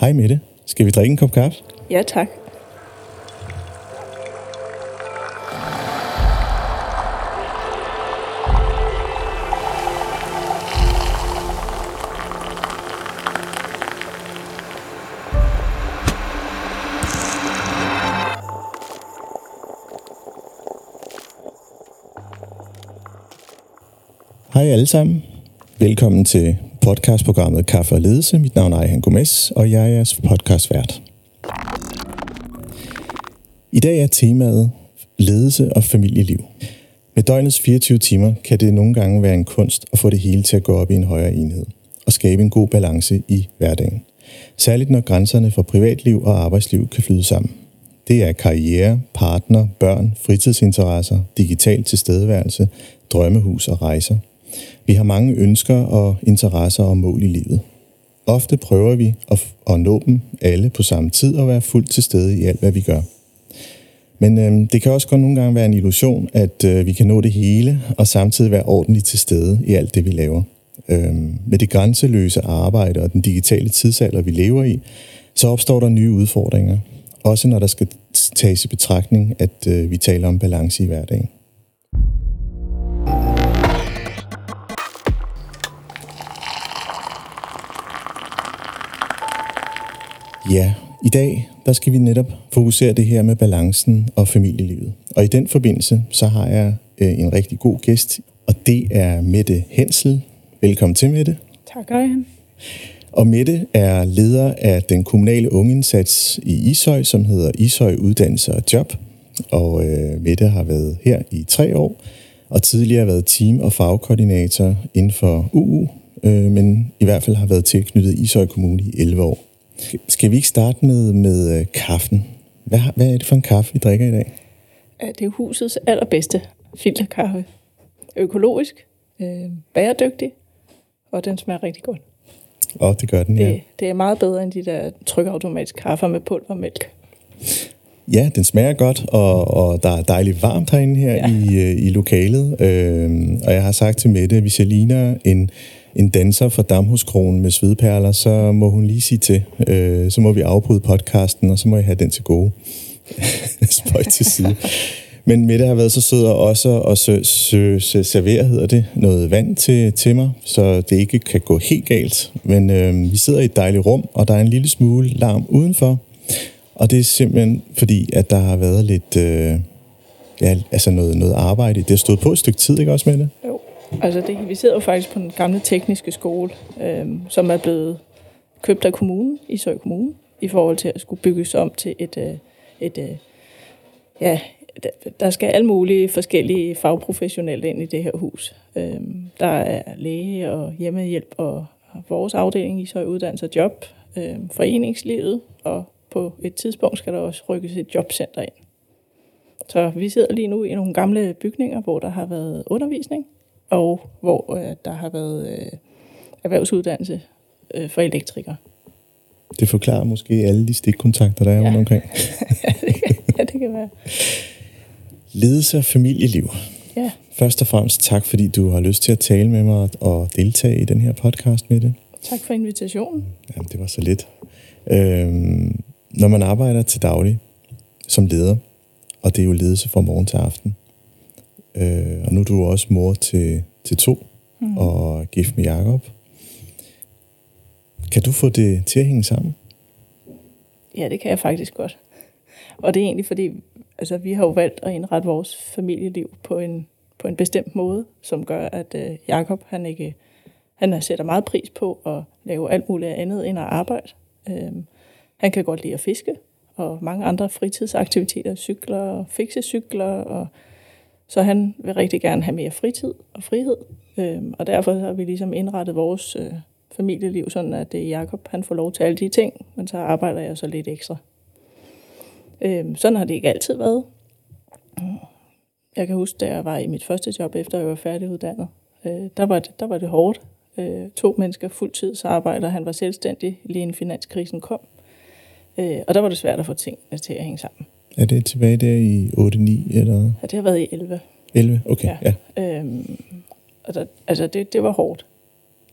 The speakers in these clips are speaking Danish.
Hej Mette. Skal vi drikke en kop kaffe? Ja, tak. Hej alle sammen. Velkommen til podcastprogrammet Kaffe og Ledelse. Mit navn er Ejhan Gomes, og jeg er jeres podcastvært. I dag er temaet ledelse og familieliv. Med døgnets 24 timer kan det nogle gange være en kunst at få det hele til at gå op i en højere enhed og skabe en god balance i hverdagen. Særligt når grænserne for privatliv og arbejdsliv kan flyde sammen. Det er karriere, partner, børn, fritidsinteresser, digital tilstedeværelse, drømmehus og rejser – vi har mange ønsker og interesser og mål i livet. Ofte prøver vi at, at nå dem alle på samme tid og være fuldt til stede i alt, hvad vi gør. Men øh, det kan også godt nogle gange være en illusion, at øh, vi kan nå det hele og samtidig være ordentligt til stede i alt det, vi laver. Øh, med det grænseløse arbejde og den digitale tidsalder, vi lever i, så opstår der nye udfordringer. Også når der skal tages i betragtning, at øh, vi taler om balance i hverdagen. Ja, i dag der skal vi netop fokusere det her med balancen og familielivet. Og i den forbindelse, så har jeg øh, en rigtig god gæst, og det er Mette Hensel. Velkommen til, Mette. Tak, Ejhan. Og Mette er leder af den kommunale ungeindsats i Ishøj, som hedder Ishøj Uddannelse og Job. Og øh, Mette har været her i tre år, og tidligere været team- og fagkoordinator inden for UU, øh, men i hvert fald har været tilknyttet Ishøj Kommune i 11 år. Skal vi ikke starte med, med øh, kaffen? Hvad, hvad er det for en kaffe, vi drikker i dag? Det er husets allerbedste filterkaffe. Økologisk, øh, bæredygtig, og den smager rigtig godt. Åh, det gør den, ja. Det, det er meget bedre end de der trykautomatiske kaffer med pulvermælk. Ja, den smager godt, og, og der er dejligt varmt herinde her ja. i, øh, i lokalet. Øh, og jeg har sagt til Mette, at hvis jeg ligner en en danser fra Damhuskronen med svedperler, så må hun lige sige til. Øh, så må vi afbryde podcasten, og så må jeg have den til gode. Spøj til side. Men Mette har været så sød og også og sø, sø, sø, servere, hedder det, noget vand til, til mig, så det ikke kan gå helt galt. Men øh, vi sidder i et dejligt rum, og der er en lille smule larm udenfor. Og det er simpelthen fordi, at der har været lidt, øh, ja, altså noget, noget arbejde. Det har stået på et stykke tid, ikke også, Mette? Jo. Altså det, vi sidder jo faktisk på den gamle tekniske skole, øh, som er blevet købt af kommunen, i Søj Kommune, i forhold til at skulle bygges om til et, øh, et øh, ja, der skal alle mulige forskellige fagprofessionelle ind i det her hus. Øh, der er læge og hjemmehjælp og vores afdeling i Søj Uddannelse og Job, øh, foreningslivet, og på et tidspunkt skal der også rykkes et jobcenter ind. Så vi sidder lige nu i nogle gamle bygninger, hvor der har været undervisning, og hvor øh, der har været øh, erhvervsuddannelse øh, for elektrikere. Det forklarer måske alle de stikkontakter, der er ja. rundt omkring. ja, det kan, ja, det kan være. Ledelse og familieliv. Ja. Først og fremmest tak, fordi du har lyst til at tale med mig og deltage i den her podcast med det. Tak for invitationen. Jamen, det var så lidt. Øhm, når man arbejder til daglig som leder, og det er jo ledelse fra morgen til aften, Øh, og nu er du også mor til, til to, mm. og gift med Jacob. Kan du få det til at hænge sammen? Ja, det kan jeg faktisk godt. Og det er egentlig fordi, altså vi har jo valgt at indrette vores familieliv på en, på en bestemt måde, som gør, at øh, Jakob han ikke han sætter meget pris på at lave alt muligt andet end at arbejde. Øhm, han kan godt lide at fiske, og mange andre fritidsaktiviteter, cykler, fikse cykler og så han vil rigtig gerne have mere fritid og frihed. øh, og derfor har vi ligesom indrettet vores øh, familieliv sådan, at det er Jacob, han får lov til alle de ting, men så arbejder jeg så lidt ekstra. Øh, sådan har det ikke altid været. Jeg kan huske, da jeg var i mit første job, efter jeg var færdiguddannet, øh, der, var det, der var det hårdt. Øh, to mennesker fuldtidsarbejder, han var selvstændig, lige inden finanskrisen kom. Øh, og der var det svært at få tingene til at hænge sammen. Er det tilbage der i 8-9, eller? Ja, det har været i 11. 11, okay, ja. ja. Øhm, og der, altså, det, det var hårdt.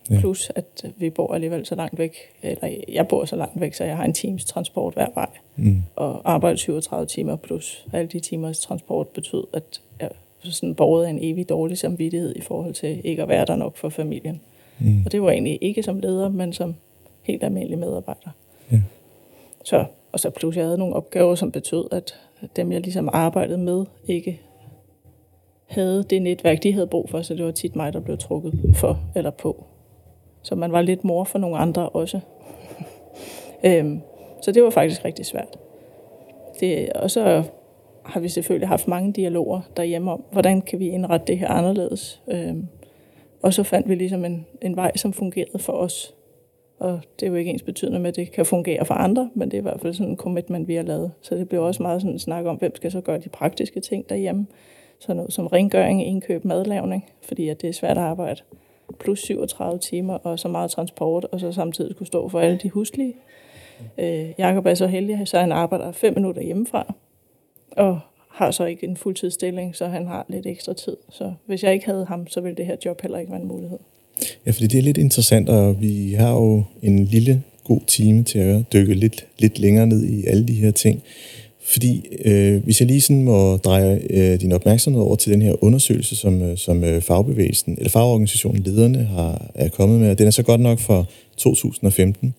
Ja. Plus at vi bor alligevel så langt væk, eller jeg bor så langt væk, så jeg har en times transport hver vej. Mm. Og arbejde 37 timer plus alle de timers transport betød, at jeg sådan borget en evig dårlig samvittighed i forhold til ikke at være der nok for familien. Mm. Og det var egentlig ikke som leder, men som helt almindelig medarbejder. Ja. Så, og så plus jeg havde nogle opgaver, som betød, at dem jeg ligesom arbejdede med, ikke havde det netværk, de havde brug for, så det var tit mig, der blev trukket for eller på. Så man var lidt mor for nogle andre også. øhm, så det var faktisk rigtig svært. Det, og så har vi selvfølgelig haft mange dialoger derhjemme om, hvordan kan vi indrette det her anderledes. Øhm, og så fandt vi ligesom en, en vej, som fungerede for os. Og det er jo ikke ens betydende med, at det kan fungere for andre, men det er i hvert fald sådan en commitment, vi har lavet. Så det bliver også meget sådan en snak om, hvem skal så gøre de praktiske ting derhjemme. Sådan noget som rengøring, indkøb, madlavning, fordi at det er svært at arbejde. Plus 37 timer og så meget transport, og så samtidig skulle stå for alle de huslige. Øh, Jakob er så heldig, så han arbejder fem minutter hjemmefra, og har så ikke en fuldtidsstilling, så han har lidt ekstra tid. Så hvis jeg ikke havde ham, så ville det her job heller ikke være en mulighed. Ja, fordi det er lidt interessant, og vi har jo en lille god time til at dykke lidt, lidt længere ned i alle de her ting. Fordi øh, hvis jeg lige sådan må dreje øh, din opmærksomhed over til den her undersøgelse, som, øh, som øh, fagbevægelsen, eller fagorganisationen Lederne har, er kommet med, og den er så godt nok for 2015.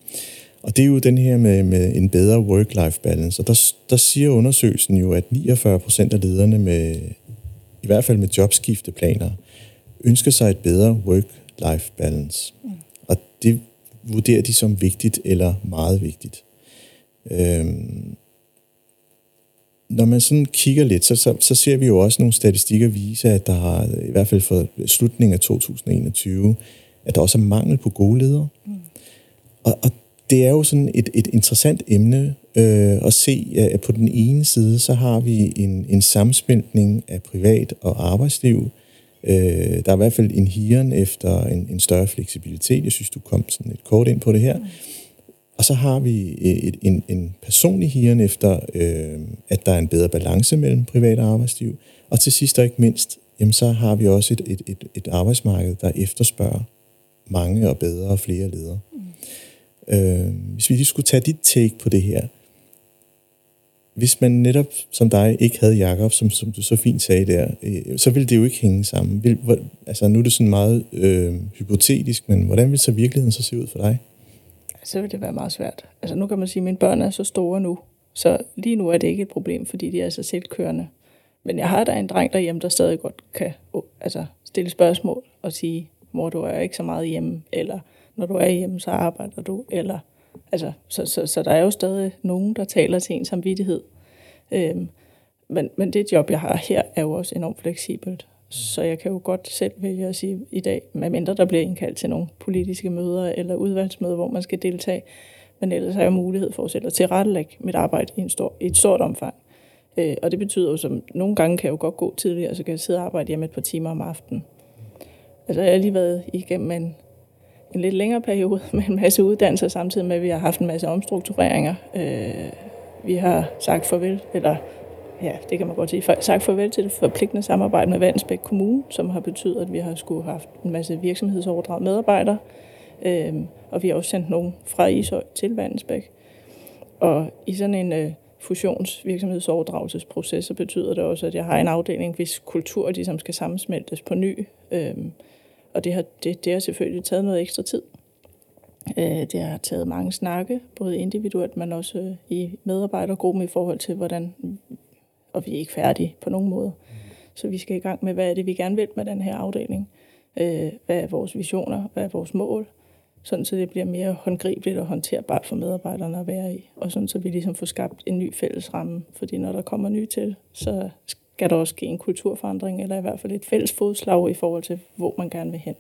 Og det er jo den her med, med en bedre work-life balance. Og der, der siger undersøgelsen jo, at 49 procent af lederne med, i hvert fald med jobskifteplaner, ønsker sig et bedre work work-life balance. Mm. Og det vurderer de som vigtigt eller meget vigtigt. Øhm, når man sådan kigger lidt, så, så, så ser vi jo også nogle statistikker vise, at der har, i hvert fald for slutningen af 2021, at der også er mangel på gode ledere. Mm. Og, og det er jo sådan et, et interessant emne øh, at se, at på den ene side, så har vi en, en sammensmeltning af privat og arbejdsliv. Øh, der er i hvert fald en hiren efter en, en større fleksibilitet. Jeg synes, du kom sådan et kort ind på det her. Mm. Og så har vi et, en, en personlig hiren efter, øh, at der er en bedre balance mellem privat og arbejdsliv. Og til sidst og ikke mindst, jamen så har vi også et, et, et, et arbejdsmarked, der efterspørger mange og bedre og flere ledere. Mm. Øh, hvis vi lige skulle tage dit take på det her. Hvis man netop som dig ikke havde Jakob, som, som du så fint sagde der, øh, så ville det jo ikke hænge sammen. Vil, hvor, altså nu er det sådan meget øh, hypotetisk, men hvordan vil så virkeligheden så se ud for dig? så vil det være meget svært. Altså nu kan man sige, at mine børn er så store nu, så lige nu er det ikke et problem, fordi de er så selvkørende. Men jeg har da en dreng derhjemme, der stadig godt kan altså, stille spørgsmål og sige, mor, du er ikke så meget hjemme, eller når du er hjemme, så arbejder du, eller altså, så, så, så der er jo stadig nogen, der taler til ens samvittighed. Øhm, men, men det job, jeg har her, er jo også enormt fleksibelt. Så jeg kan jo godt selv vælge at sige i dag, medmindre der bliver indkaldt til nogle politiske møder eller udvalgsmøder, hvor man skal deltage. Men ellers har jeg mulighed for at selv at tilrettelægge mit arbejde i, en stor, i et stort omfang. Øh, og det betyder jo, som nogle gange kan jeg jo godt gå tidligere, så kan jeg sidde og arbejde hjemme et par timer om aftenen. Altså jeg har lige været igennem en, en lidt længere periode med en masse uddannelser, samtidig med, at vi har haft en masse omstruktureringer. Øh, vi har sagt farvel, eller ja, det kan man godt sige, sagt farvel til det forpligtende samarbejde med Vandsbæk Kommune, som har betydet, at vi har skulle have haft en masse virksomhedsoverdraget medarbejdere, øhm, og vi har også sendt nogen fra Ishøj til Vandsbæk. Og i sådan en øh, fusionsvirksomhedsoverdragelsesproces, så betyder det også, at jeg har en afdeling, hvis kultur ligesom skal sammensmeltes på ny. Øhm, og det har, det, det har selvfølgelig taget noget ekstra tid. Øh, det har taget mange snakke, både individuelt, men også øh, i medarbejdergruppen i forhold til, hvordan og vi er ikke færdige på nogen måde. Så vi skal i gang med, hvad er det, vi gerne vil med den her afdeling? Øh, hvad er vores visioner? Hvad er vores mål? Sådan så det bliver mere håndgribeligt og håndterbart for medarbejderne at være i. Og sådan så vi ligesom får skabt en ny fælles ramme. Fordi når der kommer nye til, så skal der også ske en kulturforandring, eller i hvert fald et fælles fodslag i forhold til, hvor man gerne vil hen.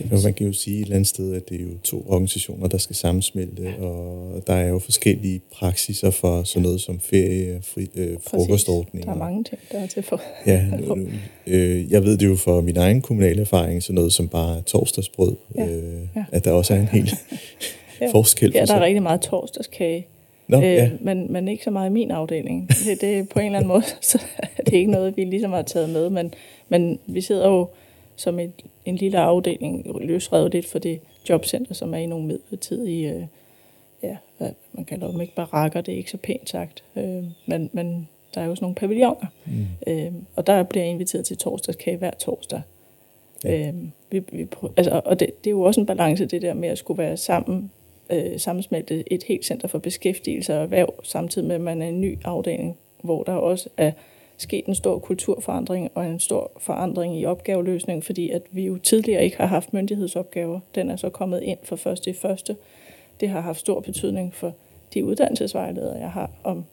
Ja, man kan jo sige et eller andet sted, at det er jo to organisationer, der skal sammensmelte, og der er jo forskellige praksiser for sådan noget som ferie, fri, øh, frokostordning. Der er mange ting, der er til for. Ja, øh, jeg ved det jo for min egen kommunale erfaring, sådan noget som bare torsdagsbrød, ja. Øh, ja. at der også er en helt ja. forskel. Ja, der er rigtig meget torsdagskage. Nå, øh, ja. men, men ikke så meget i min afdeling. Det, det er på en eller anden måde, så det er ikke noget, vi ligesom har taget med, men, men vi sidder jo som en, en lille afdeling løsrevet lidt for det jobcenter, som er i nogle midlertidige, øh, ja, hvad man kalder dem ikke barakker, det er ikke så pænt sagt, øh, men, men der er jo sådan nogle pavilloner, mm. øh, og der bliver jeg inviteret til torsdagskage hver torsdag. Ja. Øh, vi, vi, altså, og det, det er jo også en balance, det der med at skulle være sammen, øh, sammensmeltet et helt center for beskæftigelse og erhverv, samtidig med, at man er en ny afdeling, hvor der også er sket en stor kulturforandring og en stor forandring i opgaveløsning, fordi at vi jo tidligere ikke har haft myndighedsopgaver. Den er så kommet ind for første i første. Det har haft stor betydning for de uddannelsesvejledere, jeg har. Om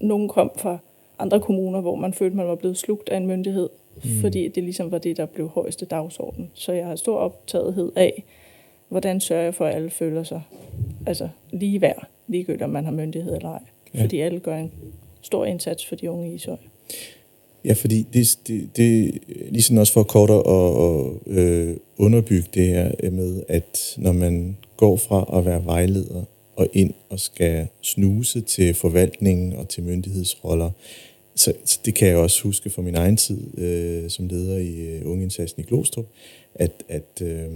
nogen kom fra andre kommuner, hvor man følte, man var blevet slugt af en myndighed, mm. fordi det ligesom var det, der blev højeste dagsorden. Så jeg har stor optagethed af, hvordan sørger jeg for, at alle føler sig altså lige værd, ligegyldigt om man har myndighed eller ej. Ja. Fordi alle gør en stor indsats for de unge i Ishøj. Ja, fordi det, det, det ligesom også for kort at øh, underbygge det her med, at når man går fra at være vejleder og ind og skal snuse til forvaltningen og til myndighedsroller, så, så det kan jeg også huske fra min egen tid øh, som leder i øh, Ungeindsatsen i Glostrup, at, at, øh,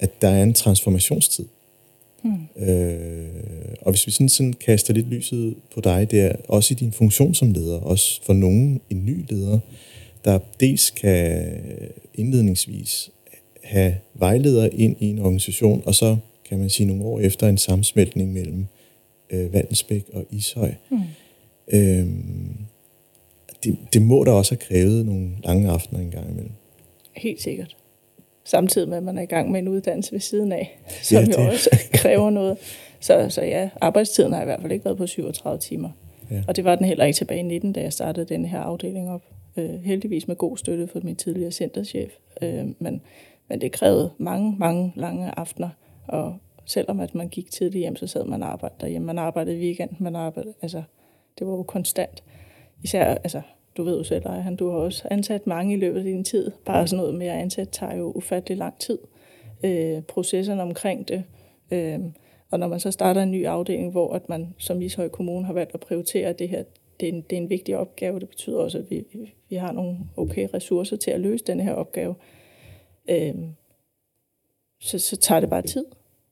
at der er en transformationstid. Hmm. Øh, og hvis vi sådan, sådan kaster lidt lyset på dig der, også i din funktion som leder, også for nogen en ny leder, der dels kan indledningsvis have vejledere ind i en organisation, og så kan man sige nogle år efter en sammensmeltning mellem øh, Vandensbæk og Ishøj. Hmm. Øh, det, det må da også have krævet nogle lange aftener en gang imellem. Helt sikkert samtidig med, at man er i gang med en uddannelse ved siden af, som ja, jo også kræver noget. Så, så ja, arbejdstiden har i hvert fald ikke været på 37 timer. Ja. Og det var den heller ikke tilbage i 19, da jeg startede den her afdeling op. Øh, heldigvis med god støtte fra min tidligere centerchef. Øh, men, men det krævede mange, mange lange aftener. Og selvom at man gik tidligt hjem, så sad man og arbejdede derhjemme. Man arbejdede i weekend, man arbejdede, altså, det var jo konstant. Især, altså, du ved jo selv, at han, du har også ansat mange i løbet af din tid. Bare sådan noget med at ansætte tager jo ufattelig lang tid. Øh, processerne omkring det. Øh, og når man så starter en ny afdeling, hvor at man som Ishøj Kommune har valgt at prioritere det her, det er en, det er en vigtig opgave. Det betyder også, at vi, vi har nogle okay ressourcer til at løse den her opgave. Øh, så, så tager det bare tid.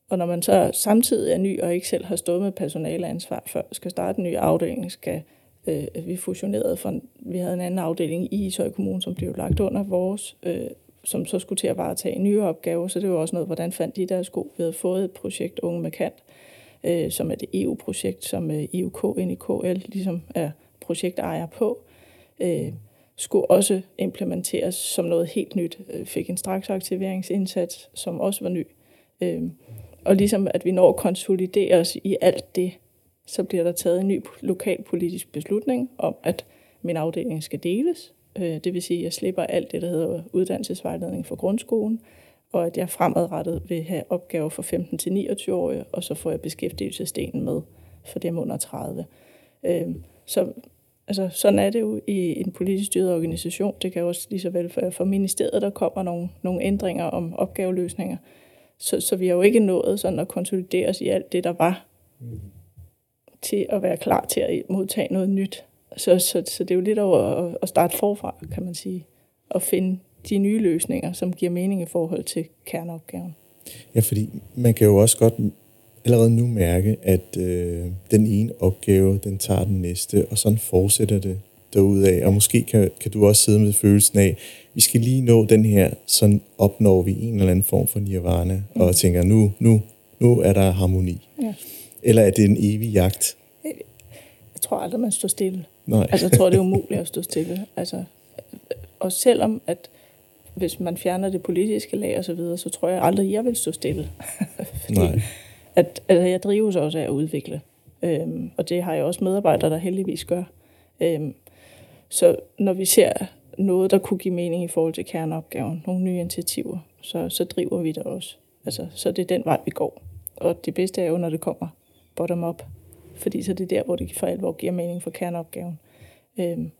Og når man så samtidig er ny og ikke selv har stået med personaleansvar før, skal starte en ny afdeling, skal øh, vi fusionerede for, vi havde en anden afdeling i Ishøj Kommune, som blev lagt under vores, øh, som så skulle til at varetage nye opgaver, så det var også noget, hvordan fandt de deres sko. Vi havde fået et projekt Unge med Kant, øh, som er det EU-projekt, som øh, EUK ind i KL ligesom er projektejer på, øh, skulle også implementeres som noget helt nyt. Øh, fik en straksaktiveringsindsats, som også var ny. Øh, og ligesom at vi når at konsolidere os i alt det, så bliver der taget en ny lokalpolitisk beslutning om, at min afdeling skal deles. Øh, det vil sige, at jeg slipper alt det, der hedder uddannelsesvejledning for grundskolen, og at jeg fremadrettet vil have opgaver for 15-29-årige, og så får jeg beskæftigelsesdelen med for dem under 30. Øhm, så altså, sådan er det jo i en politisk styret organisation. Det kan også lige så vel for, for ministeriet, der kommer nogle, nogle ændringer om opgaveløsninger. Så, så vi har jo ikke nået sådan at konsolidere os i alt det, der var. Mm. Til at være klar til at modtage noget nyt. Så, så, så det er jo lidt over at starte forfra, kan man sige, og finde de nye løsninger, som giver mening i forhold til kerneopgaven. Ja, fordi man kan jo også godt allerede nu mærke, at øh, den ene opgave, den tager den næste, og sådan fortsætter det derudaf. Og måske kan, kan du også sidde med følelsen af, vi skal lige nå den her, så opnår vi en eller anden form for nirvana, mm. og tænker, nu, nu, nu er der harmoni. Ja. Eller er det en evig jagt? Jeg tror aldrig, man står stille. Nej. Altså, jeg tror, det er umuligt at stå stille. Altså, og selvom, at hvis man fjerner det politiske lag og så videre, så tror jeg aldrig, jeg vil stå stille. Fordi Nej. At, altså, jeg drives også af at udvikle. Øhm, og det har jeg også medarbejdere, der heldigvis gør. Øhm, så når vi ser noget, der kunne give mening i forhold til kerneopgaven, nogle nye initiativer, så, så driver vi det også. Altså, så det er den vej, vi går. Og det bedste er jo, når det kommer bottom-up, fordi så det er der, hvor det for alvor giver mening for kerneopgaven. Øhm,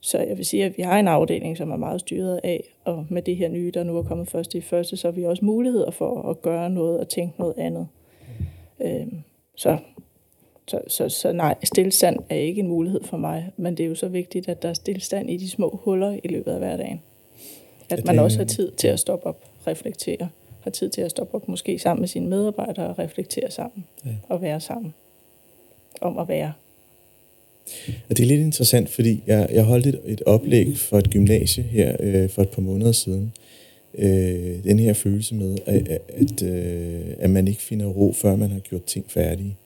så jeg vil sige, at vi har en afdeling, som er meget styret af, og med det her nye, der nu er kommet først i første, så har vi også muligheder for at gøre noget og tænke noget andet. Øhm, så, så, så, så nej, stillestand er ikke en mulighed for mig, men det er jo så vigtigt, at der er stillestand i de små huller i løbet af hverdagen. at man også har tid til at stoppe op, reflektere, har tid til at stoppe op, måske sammen med sine medarbejdere og reflektere sammen Ja. og være sammen om at være. Og det er lidt interessant, fordi jeg, jeg holdt et, et oplæg for et gymnasie her øh, for et par måneder siden. Øh, den her følelse med, at, at, øh, at man ikke finder ro, før man har gjort ting færdige.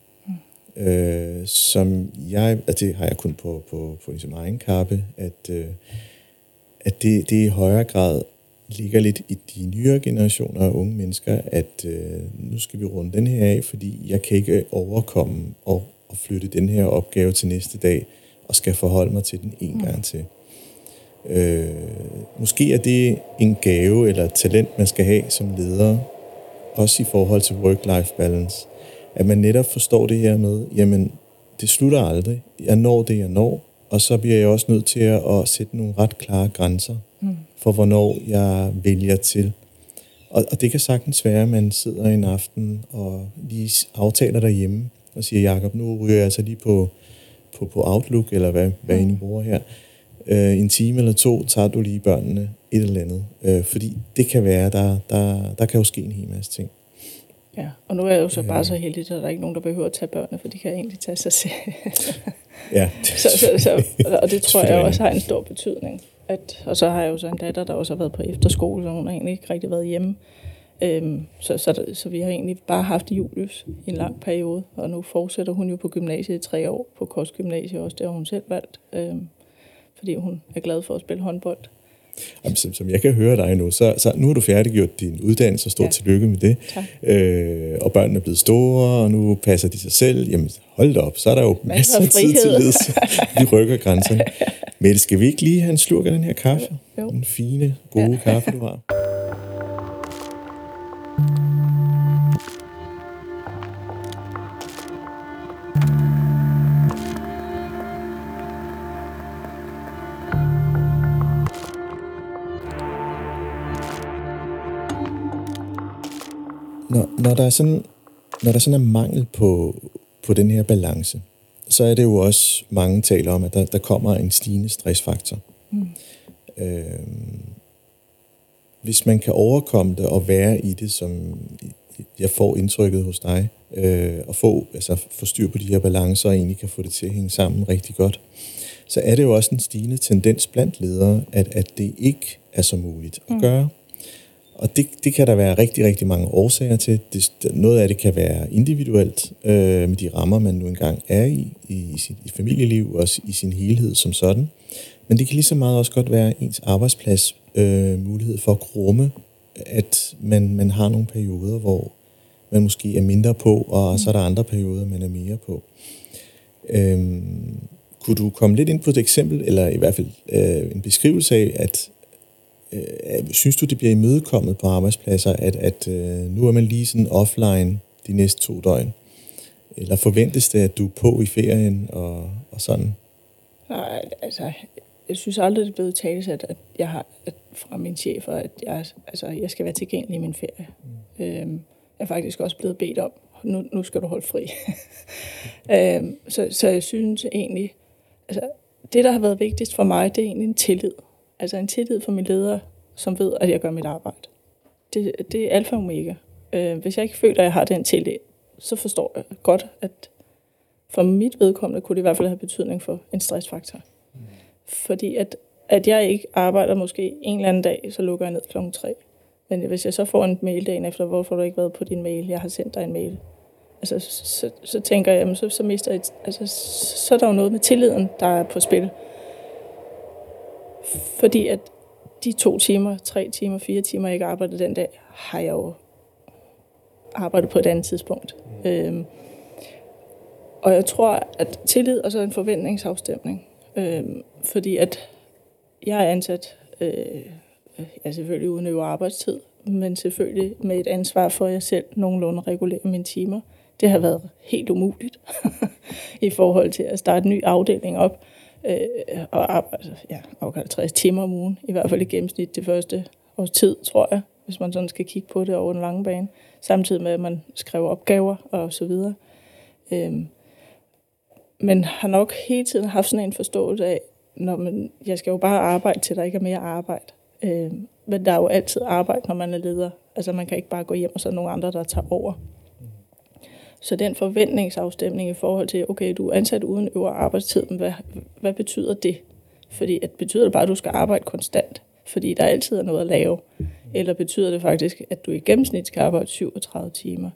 Mm. Øh, som jeg, og det har jeg kun på, på, på ligesom egen kappe, at, øh, at det, det i højere grad ligger lidt i de nyere generationer af unge mennesker, at øh, nu skal vi runde den her af, fordi jeg kan ikke overkomme og, og flytte den her opgave til næste dag, og skal forholde mig til den en gang til. Øh, måske er det en gave eller et talent, man skal have som leder, også i forhold til work-life balance, at man netop forstår det her med, jamen, det slutter aldrig. Jeg når det, jeg når, og så bliver jeg også nødt til at, at sætte nogle ret klare grænser Mm. for, hvornår jeg vælger til. Og, og det kan sagtens være, at man sidder en aften og lige aftaler derhjemme og siger, Jakob, nu ryger jeg altså lige på, på, på Outlook, eller hvad, hvad I nu bruger her. Øh, en time eller to tager du lige børnene et eller andet. Øh, fordi det kan være, der, der, der kan jo ske en hel masse ting. Ja, og nu er jeg jo så bare så heldig, at der er ikke nogen, der behøver at tage børnene, for de kan egentlig tage sig selv. Ja, så, så, så, og det tror jeg også har en stor betydning. At, og så har jeg jo så en datter, der også har været på efterskole, så hun har egentlig ikke rigtig været hjemme. Øhm, så, så, så vi har egentlig bare haft Julius i en lang periode, og nu fortsætter hun jo på gymnasiet i tre år, på Kostgymnasiet også, det har hun selv valgt, øhm, fordi hun er glad for at spille håndbold. Jamen, som, som jeg kan høre dig nu, så, så nu har du færdiggjort din uddannelse, og stort Ja. tillykke med det. Tak. Øh, og børnene er blevet store, og nu passer de sig selv. Jamen, hold da op, så er der jo Masser af tid til ledelse. Vi rykker grænserne. Mette, skal vi ikke lige have en slurk af den her kaffe? Jo. Den fine, gode ja. kaffe, du har. Når, når, der er sådan, når der sådan er mangel på, på den her balance, så er det jo også, mange taler om, at der, der kommer en stigende stressfaktor. Mm. Øhm, hvis man kan overkomme det og være i det, som jeg får indtrykket hos dig, øh, og få, altså, få styr på de her balancer, og egentlig kan få det til at hænge sammen rigtig godt, så er det jo også en stigende tendens blandt ledere, at, at det ikke er så muligt at Mm. Og det, det kan der være rigtig, rigtig mange årsager til. Det, noget af det kan være individuelt, øh, med de rammer, man nu engang er i, i, i sit i familieliv, og i sin helhed som sådan. Men det kan lige så meget også godt være ens arbejdsplads øh, mulighed for at rumme, at man, man har nogle perioder, hvor man måske er mindre på, og mm. så er der andre perioder, man er mere på. Øhm, kunne du komme lidt ind på et eksempel, eller i hvert fald øh, en beskrivelse af, at øh, synes du, det bliver imødekommet på arbejdspladser, at, at øh, nu er man lige sådan offline de næste to døgn? Eller forventes det, at du er på i ferien og, og sådan? Nej, altså, jeg synes aldrig, det er blevet talt, at, at jeg har at fra min chef, at jeg, altså, jeg skal være tilgængelig i min ferie. Mm. Øhm, jeg er faktisk også blevet bedt om, nu, nu skal du holde fri. øhm, så, så jeg synes egentlig, altså, det, der har været vigtigst for mig, det er egentlig en tillid. Altså en tillid for min leder, som ved, at jeg gør mit arbejde. Det, det er alfa og omega. Øh, hvis jeg ikke føler, at jeg har den tillid, så forstår jeg godt, at for mit vedkommende kunne det i hvert fald have betydning for en stressfaktor. Mm. Fordi at, at jeg ikke arbejder måske en eller anden dag, så lukker jeg ned klokken 3. Men hvis jeg så får en mail dagen efter, hvorfor har du ikke været på din mail? Jeg har sendt dig en mail. Altså, så, så, så tænker jeg, jamen, så, så mister jeg, altså, så, så er der jo noget med tilliden, der er på spil. Fordi at de to timer, tre timer, fire timer, jeg ikke arbejdede den dag, har jeg jo arbejdet på et andet tidspunkt. Mm. Øhm, og jeg tror, at tillid og så en forventningsafstemning. Øhm, fordi at jeg er ansat, øh, jeg selvfølgelig udøver arbejdstid, men selvfølgelig med et ansvar for, at jeg selv nogenlunde regulerer mine timer. Det har været helt umuligt i forhold til at starte en ny afdeling op øh, og arbejde ja, 50 timer om ugen, i hvert fald i gennemsnit det første års tid, tror jeg, hvis man sådan skal kigge på det over den lange bane, samtidig med, at man skriver opgaver og så videre. Øhm, men har nok hele tiden haft sådan en forståelse af, når man, jeg skal jo bare arbejde til, der ikke er mere arbejde. Øhm, men der er jo altid arbejde, når man er leder. Altså man kan ikke bare gå hjem, og så er nogle andre, der tager over. Så den forventningsafstemning i forhold til, okay, du er ansat uden øvre arbejdstid, men hvad, hvad betyder det? Fordi at betyder det bare, at du skal arbejde konstant? Fordi der altid er noget at lave. Eller betyder det faktisk, at du i gennemsnit skal arbejde 37 timer?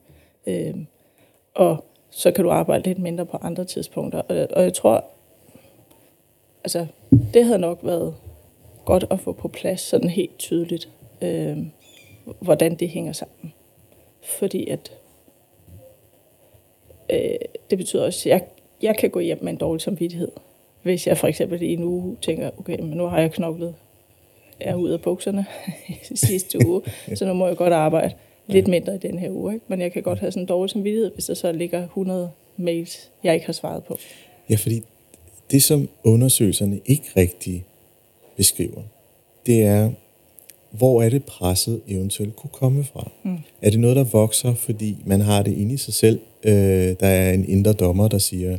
Øh, og så kan du arbejde lidt mindre på andre tidspunkter. Og, og jeg tror, altså, det havde nok været godt at få på plads sådan helt tydeligt, øh, hvordan det hænger sammen. Fordi at øh, det betyder også, at jeg, jeg kan gå hjem med en dårlig samvittighed. Hvis jeg for eksempel i en uge tænker, okay, men nu har jeg knoklet, er ude af bukserne sidste uge, så nu må jeg godt arbejde lidt mindre i den her uge. Ikke? Men jeg kan godt have sådan en dårlig samvittighed, hvis der så ligger 100 mails, jeg ikke har svaret på. Ja, fordi det, som undersøgelserne ikke rigtig beskriver, det er, hvor er det presset eventuelt kunne komme fra? Mm. Er det noget, der vokser, fordi man har det inde i sig selv? Øh, der er en indre dommer, der siger,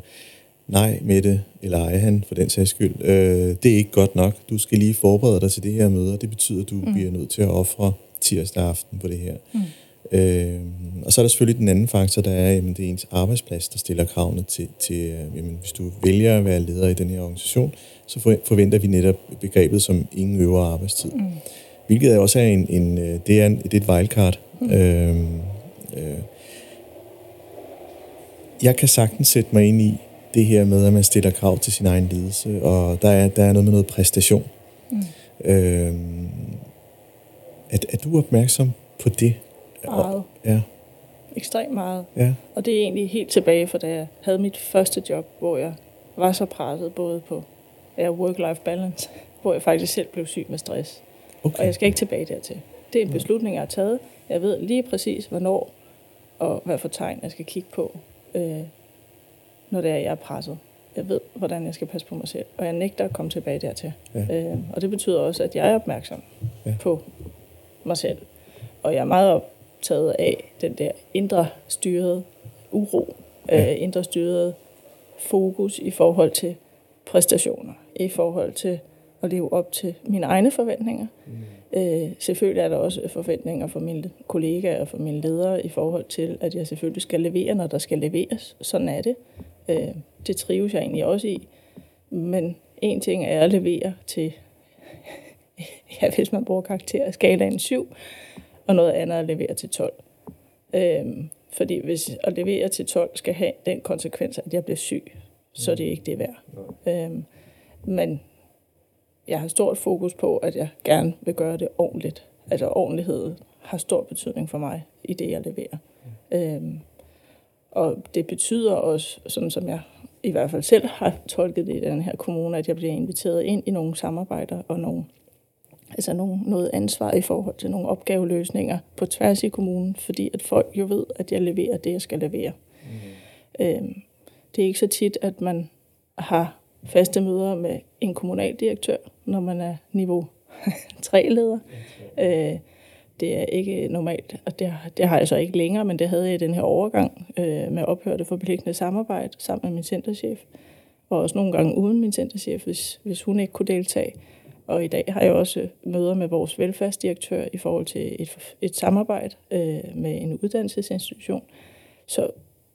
nej, Mette, eller ej han for den sags skyld, øh, det er ikke godt nok. Du skal lige forberede dig til det her møde, og det betyder, at du mm. bliver nødt til at ofre tirsdag aften på det her. Mm. Øh, og så er der selvfølgelig den anden faktor, der er, at det er ens arbejdsplads, der stiller kravene til, til øh, jamen, hvis du vælger at være leder i den her organisation, så forventer vi netop begrebet som ingen øvre arbejdstid. Mm. Hvilket også er en, en øh, det er, en, det er et wildcard. Mm. Øh, øh, jeg kan sagtens sætte mig ind i det her med, at man stiller krav til sin egen ledelse, og der er, der er noget med noget præstation. Mm. Øh, er, er du opmærksom på det? Meget. Ja. Ekstremt meget. Ja. Og det er egentlig helt tilbage fra da jeg havde mit første job, hvor jeg var så presset både på ja, work-life balance, hvor jeg faktisk selv blev syg med stress. Okay. Og jeg skal ikke tilbage dertil. Det er en beslutning, jeg har taget. Jeg ved lige præcis, hvornår og hvad for tegn jeg skal kigge på, øh, når det er, jeg er presset. Jeg ved, hvordan jeg skal passe på mig selv, og jeg nægter at komme tilbage dertil. Ja. Øh, og det betyder også, at jeg er opmærksom ja. på mig selv. Og jeg er meget optaget af den der indre styrede uro, ja. øh, indre styrede fokus i forhold til præstationer, i forhold til at leve op til mine egne forventninger. Mm. Øh, selvfølgelig er der også forventninger fra mine kollegaer og fra mine ledere i forhold til, at jeg selvfølgelig skal levere, når der skal leveres. Sådan er det. Øh, det trives jeg egentlig også i. Men en ting er at levere til, ja, hvis man bruger karakter, skalaen 7, og noget andet at levere til 12. Øh, fordi hvis at levere til 12 skal have den konsekvens, at jeg bliver syg, så er det ikke det værd. Øh, men jeg har stort fokus på, at jeg gerne vil gøre det ordentligt. Altså ordentlighed har stor betydning for mig i det, jeg leverer. Mm. Øhm, og det betyder også, sådan som jeg i hvert fald selv har tolket det i den her kommune, at jeg bliver inviteret ind i nogle samarbejder og nogle, altså nogle, noget ansvar i forhold til nogle opgaveløsninger på tværs i kommunen, fordi at folk jo ved, at jeg leverer det, jeg skal levere. Mm. Øhm, det er ikke så tit, at man har faste møder med en kommunaldirektør, når man er niveau 3-leder. Øh, det er ikke normalt, og det, det har jeg så ikke længere, men det havde jeg i den her overgang øh, med ophørte forpligtende samarbejde sammen med min centerchef, og også nogle gange uden min centerchef, hvis, hvis hun ikke kunne deltage. Og i dag har jeg også møder med vores velfærdsdirektør i forhold til et, et samarbejde øh, med en uddannelsesinstitution. Så,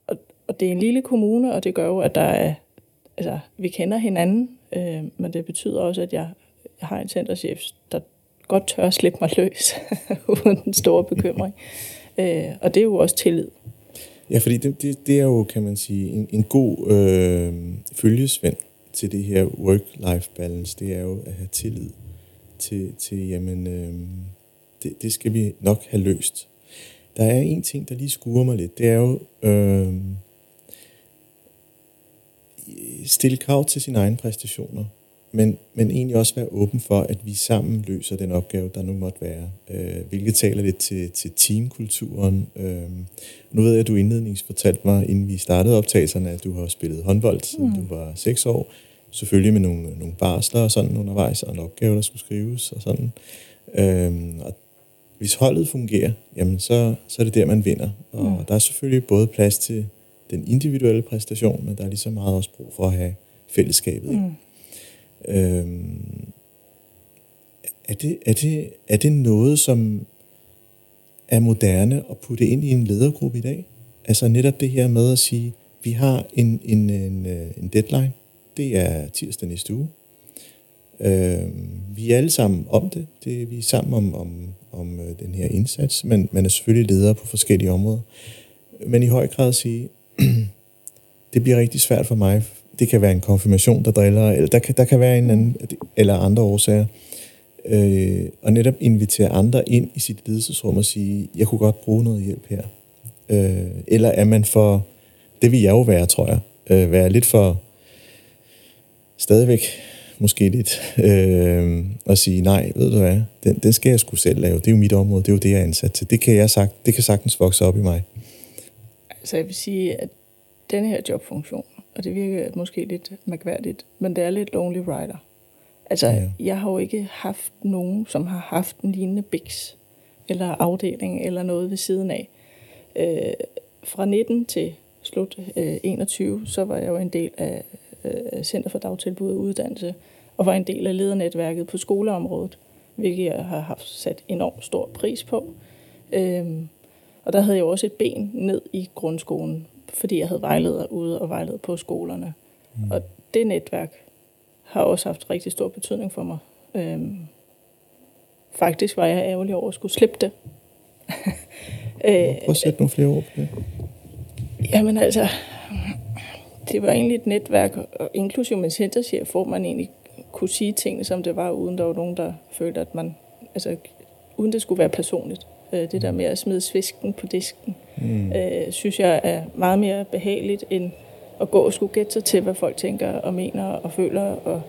og, og det er en lille kommune, og det gør jo, at der er altså, vi kender hinanden, øh, men det betyder også, at jeg, jeg har en centerchef, der godt tør at slippe mig løs, uden den stor bekymring. Øh, og det er jo også tillid. Ja, fordi det, det, det er jo, kan man sige, en, en god øh, følgesvend til det her work-life balance. Det er jo at have tillid til, til jamen, øh, det, det skal vi nok have løst. Der er en ting, der lige skuer mig lidt. Det er jo, øh, stille krav til sine egne præstationer, men, men egentlig også være åben for, at vi sammen løser den opgave, der nu måtte være. Øh, hvilket taler lidt til, til teamkulturen. Øh, nu ved jeg, at du indledningsvis fortalte mig, inden vi startede optagelserne, at du har spillet håndbold, siden mm. du var seks år. Selvfølgelig med nogle, nogle barsler og sådan undervejs, og en opgave, der skulle skrives og sådan. Øh, og hvis holdet fungerer, jamen så, så er det der, man vinder. Og mm. der er selvfølgelig både plads til den individuelle præstation, men der er lige så meget også brug for at have fællesskabet. Mm. Øhm, er det, er, det, er det noget, som er moderne at putte ind i en ledergruppe i dag? Altså netop det her med at sige, vi har en, en, en, øh, en deadline. Det er tirsdag næste uge. Øh, vi er alle sammen om det. det vi er sammen om, om, om øh, den her indsats, men man er selvfølgelig ledere på forskellige områder. Men i høj grad at sige, det bliver rigtig svært for mig. Det kan være en konfirmation, der driller, eller der kan, der kan være en anden, eller andre årsager. Øh, og netop invitere andre ind i sit ledelsesrum og sige, jeg kunne godt bruge noget hjælp her. Øh, eller er man for, det vil jeg jo være, tror jeg, øh, være lidt for, stadigvæk måske lidt, øh, og sige, nej, ved du hvad, den, den skal jeg skulle selv lave. Det er jo mit område, det er jo det, jeg er ansat til. Det kan jeg sagt, det kan sagtens vokse op i mig. Altså jeg vil sige, at denne her jobfunktion, og det virker måske lidt mærkværdigt, men det er lidt lonely rider. Altså, ja. jeg har jo ikke haft nogen, som har haft en lignende BIX, eller afdeling, eller noget ved siden af. Øh, fra 19 til slut øh, 21, så var jeg jo en del af øh, Center for Dagtilbud og Uddannelse, og var en del af ledernetværket på skoleområdet, hvilket jeg har haft sat enormt stor pris på. Øh, og der havde jeg også et ben ned i grundskolen, fordi jeg havde vejleder ude og vejledet på skolerne. Mm. Og det netværk har også haft rigtig stor betydning for mig. Øhm, faktisk var jeg ærgerlig over at skulle slippe det. øh, Prøv at sætte nogle flere ord på det. Jamen altså, det var egentlig et netværk, og inklusive min centerchef, hvor man egentlig kunne sige tingene, som det var, uden der var nogen, der følte, at man, altså uden det skulle være personligt. Øh, det der med at smide svisken på disken, mm. øh, synes jeg er meget mere behageligt, end at gå og skulle gætte sig til, hvad folk tænker og mener og føler. Og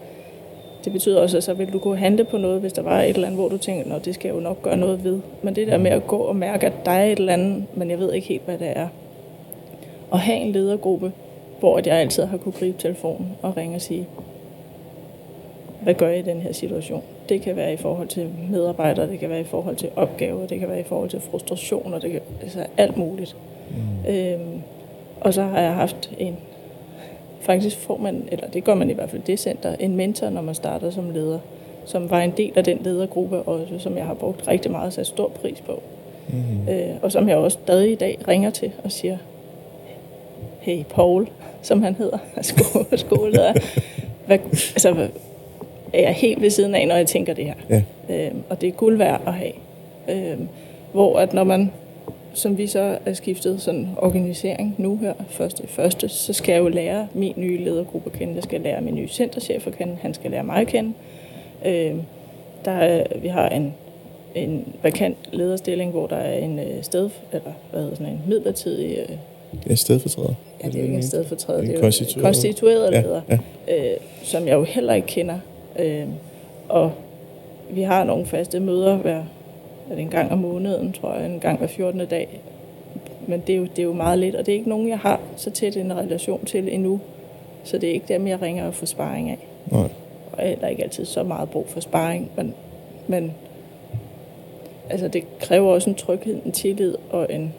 det betyder også, at så vil du kunne handle på noget, hvis der var et eller andet, hvor du tænker, at det skal jeg jo nok gøre noget ved. Men det der med at gå og mærke, at der er et eller andet, men jeg ved ikke helt, hvad det er. Og have en ledergruppe, hvor jeg altid har kunne gribe telefonen og ringe og sige, hvad gør jeg i den her situation? Det kan være i forhold til medarbejdere, det kan være i forhold til opgaver, det kan være i forhold til frustrationer, det kan altså alt muligt. Mm. Øhm, og så har jeg haft en, faktisk får man, eller det gør man i hvert fald det center, en mentor, når man starter som leder, som var en del af den ledergruppe også, som jeg har brugt rigtig meget sat stor pris på. Mm. Øh, og som jeg også stadig i dag ringer til og siger, hey Paul, som han hedder, skole, skoleleder, hvad, altså, er jeg helt ved siden af, når jeg tænker det her. Ja. Øhm, og det er guld værd at have. Øhm, hvor at når man, som vi så er skiftet sådan organisering nu her, første i første, så skal jeg jo lære min nye ledergruppe at kende. Jeg skal lære min nye centerchef at kende. Han skal lære mig at kende. Øhm, der er, vi har en, en vakant lederstilling, hvor der er en øh, sted, eller hvad hedder sådan en midlertidig øh, er stedfortræder. Ja, det er jo ikke en stedfortræder. Det er jo konstitueret, konstitueret ja, leder, ja. Øh, som jeg jo heller ikke kender. Øh, og vi har nogle faste møder hver er det en gang om måneden, tror jeg, en gang hver 14. dag. Men det er, jo, det er jo meget lidt, og det er ikke nogen, jeg har så tæt en relation til endnu. Så det er ikke dem, jeg ringer og får sparring af. Nej. Og jeg har ikke altid så meget brug for sparring, men, men altså, det kræver også en tryghed, en tillid og en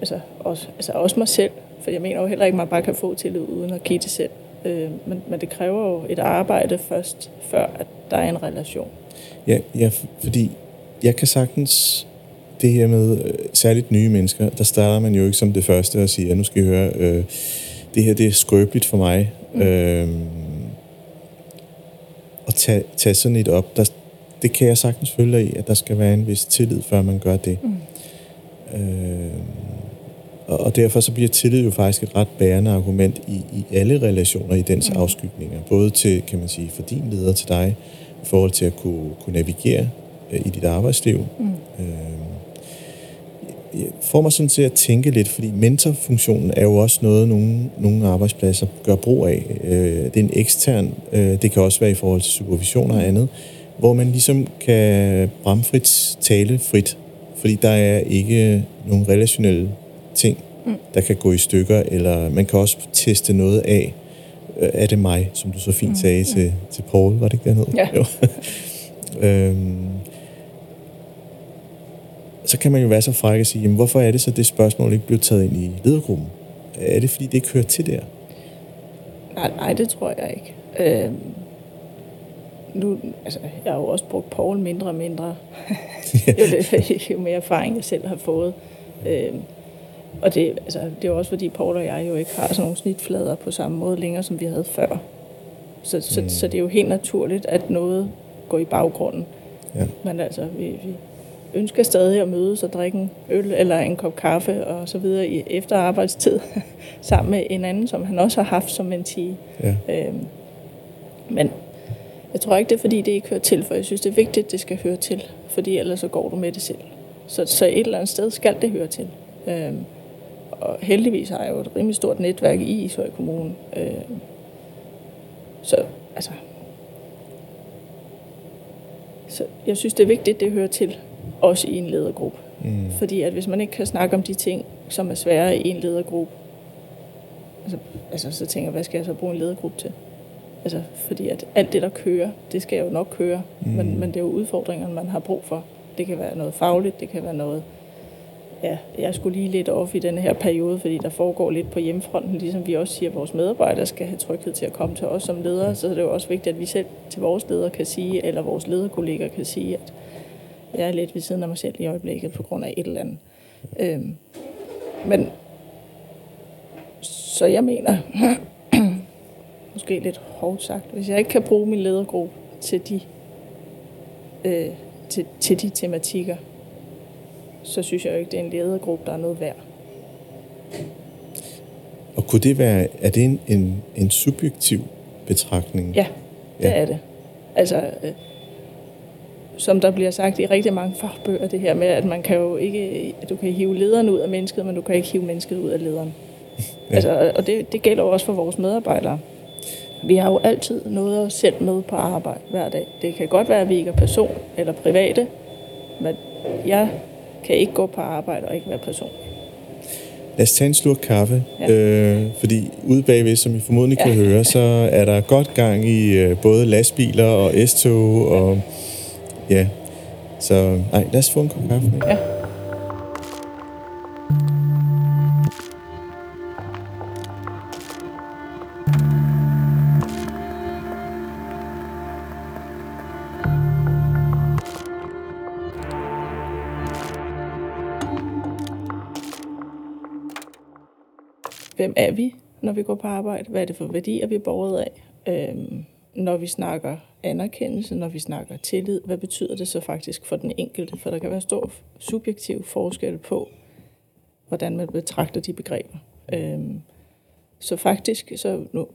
altså også, altså også mig selv, for jeg mener jo heller ikke, at man bare kan få tillid uden at give det selv. Øh, men, men det kræver jo et arbejde først, før at der er en relation. Ja, ja fordi jeg kan sagtens det her med øh, særligt nye mennesker, der starter man jo ikke som det første og siger, nu skal I høre, øh, det her det er skrøbeligt for mig. Mm. Øh, at tage, tage sådan et op, der, det kan jeg sagtens følge i, at der skal være en vis tillid, før man gør det. Mm. Øh, og, derfor så bliver tillid jo faktisk et ret bærende argument i, i alle relationer i dens mm. afskygninger. Både til, kan man sige, for din leder til dig, i forhold til at kunne, kunne navigere øh, i dit arbejdsliv. Mm. Øh, jeg får mig sådan til at tænke lidt, fordi mentorfunktionen er jo også noget, nogle, nogle arbejdspladser gør brug af. Øh, det er en ekstern, øh, det kan også være i forhold til supervision og andet, hvor man ligesom kan bramfrit tale frit, fordi der er ikke nogen relationelle ting, mm. der kan gå i stykker, eller man kan også teste noget af. Øh, er det mig, som du så fint mm. sagde til, til Paul, var det ikke dernede? Ja. Jo. øhm, så kan man jo være så fræk at sige, jamen, hvorfor er det så, det spørgsmål ikke bliver taget ind i ledergruppen? Er det, fordi det ikke hører til der? Nej, nej det tror jeg ikke. Øhm, nu, altså, jeg har jo også brugt Paul mindre og mindre, jo, det, jo mere erfaring jeg selv har fået. Øhm, og det, altså, det er også fordi Paul og jeg jo ikke har sådan nogle snitflader på samme måde længere, som vi havde før. Så, så, mm. så det er jo helt naturligt, at noget går i baggrunden. Ja. Men altså, vi, vi ønsker stadig at mødes og drikke en øl eller en kop kaffe og så videre i efter arbejdstid, sammen med en anden, som han også har haft som mentee. Ja. Øhm, men jeg tror ikke, det er fordi, det ikke hører til, for jeg synes, det er vigtigt, det skal høre til, fordi ellers så går du med det selv. Så, så et eller andet sted skal det høre til. Øhm, og heldigvis har jeg jo et rimelig stort netværk i Ishøj Kommune. Øhm, så altså, så jeg synes, det er vigtigt, det hører til, også i en ledergruppe. Mm. Fordi at hvis man ikke kan snakke om de ting, som er svære i en ledergruppe, altså, altså så tænker jeg, hvad skal jeg så bruge en ledergruppe til? Altså, fordi at alt det, der kører, det skal jo nok køre, mm. men, men det er jo udfordringerne, man har brug for. Det kan være noget fagligt, det kan være noget... Ja, jeg skulle lige lidt off i den her periode, fordi der foregår lidt på hjemmefronten, ligesom vi også siger, at vores medarbejdere skal have tryghed til at komme til os som ledere, så det er jo også vigtigt, at vi selv til vores ledere kan sige, eller vores lederkolleger kan sige, at jeg er lidt ved siden af mig selv i øjeblikket på grund af et eller andet. Øhm, men så jeg mener, måske lidt hårdt sagt, hvis jeg ikke kan bruge min ledergruppe til de, øh, til, til de tematikker, så synes jeg jo ikke, det er en ledergruppe, der er noget værd. Og kunne det være, er det en, en, en subjektiv betragtning? Ja, det ja. er det. Altså, øh, som der bliver sagt i rigtig mange fagbøger, det her med, at man kan jo ikke, du kan hive lederen ud af mennesket, men du kan ikke hive mennesket ud af lederen. Ja. Altså, og det, det gælder jo også for vores medarbejdere. Vi har jo altid noget at selv med på arbejde hver dag. Det kan godt være, at vi ikke er person eller private, men jeg kan ikke gå på arbejde og ikke være person. Lad os tage en slurk kaffe, ja. øh, fordi ude bagved, som I formodentlig ja. kan høre, så er der godt gang i øh, både lastbiler og S-tog og ja. Så nej, lad os få en kop kaffe. Ja. Hvem er vi, når vi går på arbejde? Hvad er det for værdier, vi er borget af? Øhm, når vi snakker anerkendelse, når vi snakker tillid, hvad betyder det så faktisk for den enkelte? For der kan være stor subjektiv forskel på, hvordan man betragter de begreber. Øhm, så faktisk, så nu,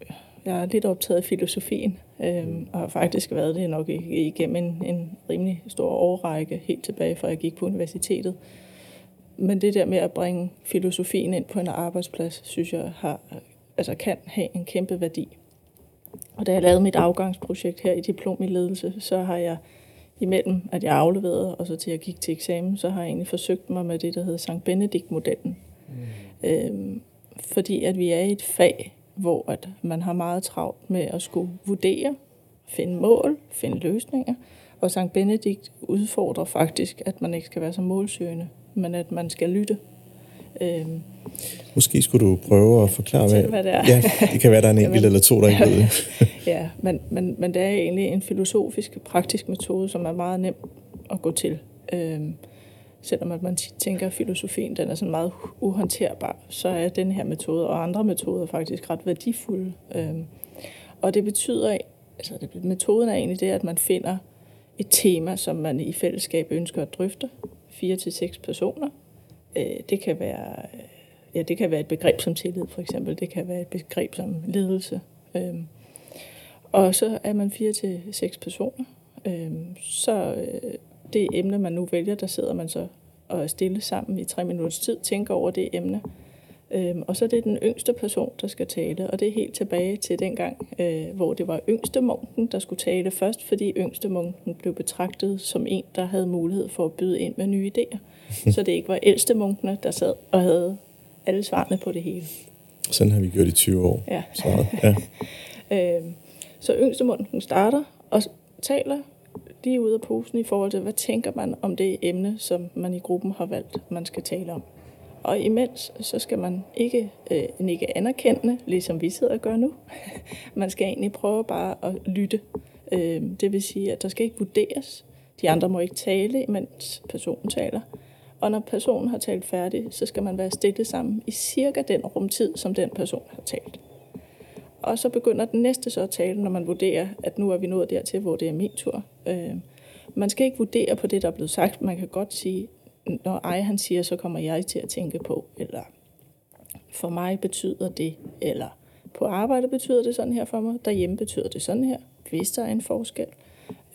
jeg er lidt optaget af filosofien, øhm, og har faktisk været det nok igennem en, en rimelig stor årrække, helt tilbage fra jeg gik på universitetet. Men det der med at bringe filosofien ind på en arbejdsplads, synes jeg har, altså kan have en kæmpe værdi. Og da jeg lavede mit afgangsprojekt her i diplom i ledelse, så har jeg imellem, at jeg afleverede, og så til jeg gik til eksamen, så har jeg egentlig forsøgt mig med det, der hedder Sankt Benedikt-modellen. Mm. Øhm, fordi at vi er i et fag, hvor at man har meget travlt med at skulle vurdere, finde mål, finde løsninger. Og Sankt Benedikt udfordrer faktisk, at man ikke skal være så målsøgende, men at man skal lytte. Øhm, Måske skulle du prøve at forklare, hvad, hvad det er. Ja, det kan være, der er en enkelt eller to, der ikke ved det. ja, men, men, men det er egentlig en filosofisk, praktisk metode, som er meget nem at gå til. Øhm, selvom at man tænker, at filosofien den er sådan meget uhåndterbar, så er den her metode og andre metoder faktisk ret værdifulde. Øhm, og det betyder, altså det, metoden er egentlig det, at man finder et tema, som man i fællesskab ønsker at drøfte, fire til seks personer, øh, det kan være øh, ja, det kan være et begreb som tillid, for eksempel. Det kan være et begreb som ledelse. Øhm, og så er man fire til seks personer. Øhm, så øh, det emne, man nu vælger, der sidder man så og er stille sammen i tre minutters tid, tænker over det emne. Øhm, og så er det den yngste person, der skal tale, og det er helt tilbage til dengang, øh, hvor det var yngste munken, der skulle tale først, fordi yngste munken blev betragtet som en, der havde mulighed for at byde ind med nye idéer. så det ikke var ældste munkene, der sad og havde alle svarene på det hele. Sådan har vi gjort i 20 år. Ja. Så, ja. øhm, så yngste munken starter og taler lige ud af posen i forhold til, hvad tænker man om det emne, som man i gruppen har valgt, man skal tale om. Og imens, så skal man ikke øh, nikke anerkendende, ligesom vi sidder og gør nu. man skal egentlig prøve bare at lytte. Øh, det vil sige, at der skal ikke vurderes. De andre må ikke tale, mens personen taler. Og når personen har talt færdig, så skal man være stille sammen i cirka den rumtid, som den person har talt. Og så begynder den næste så at tale, når man vurderer, at nu er vi nået dertil, hvor det er min tur. Øh, man skal ikke vurdere på det, der er blevet sagt. Man kan godt sige, når ej han siger, så kommer jeg til at tænke på, eller for mig betyder det, eller på arbejde betyder det sådan her for mig, derhjemme betyder det sådan her, hvis der er en forskel.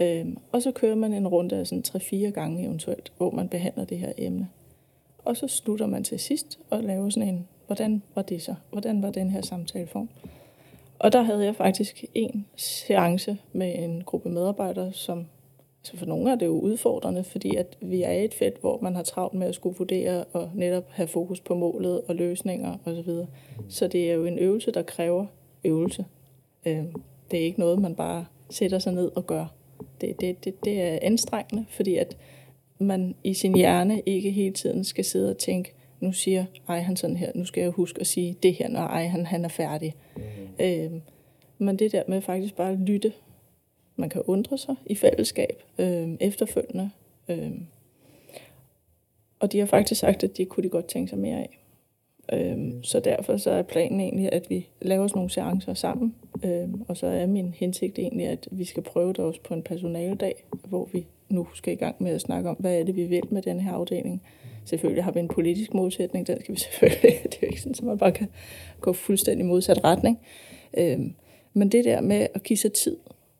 Øhm, og så kører man en runde af sådan 3-4 gange eventuelt, hvor man behandler det her emne. Og så slutter man til sidst og laver sådan en, hvordan var det så? Hvordan var den her samtaleform? Og der havde jeg faktisk en seance med en gruppe medarbejdere, som så for nogle er det jo udfordrende, fordi at vi er i et felt, hvor man har travlt med at skulle vurdere og netop have fokus på målet og løsninger osv. Så, så det er jo en øvelse, der kræver øvelse. Øh, det er ikke noget, man bare sætter sig ned og gør. Det, det, det, det er anstrengende, fordi at man i sin hjerne ikke hele tiden skal sidde og tænke, nu siger ej han sådan her, nu skal jeg huske at sige det her, når ej han, han er færdig. Mm. Øh, men det der med faktisk bare at lytte man kan undre sig i fællesskab øh, efterfølgende. Øh, og de har faktisk sagt, at det kunne de godt tænke sig mere af. Øh, så derfor så er planen egentlig, at vi laver sådan nogle seancer sammen. Øh, og så er min hensigt egentlig, at vi skal prøve det også på en personaledag, hvor vi nu skal i gang med at snakke om, hvad er det, vi vil med den her afdeling. Selvfølgelig har vi en politisk modsætning, den skal vi selvfølgelig, det er jo ikke sådan, at man bare kan gå fuldstændig modsat retning. Øh, men det der med at give sig tid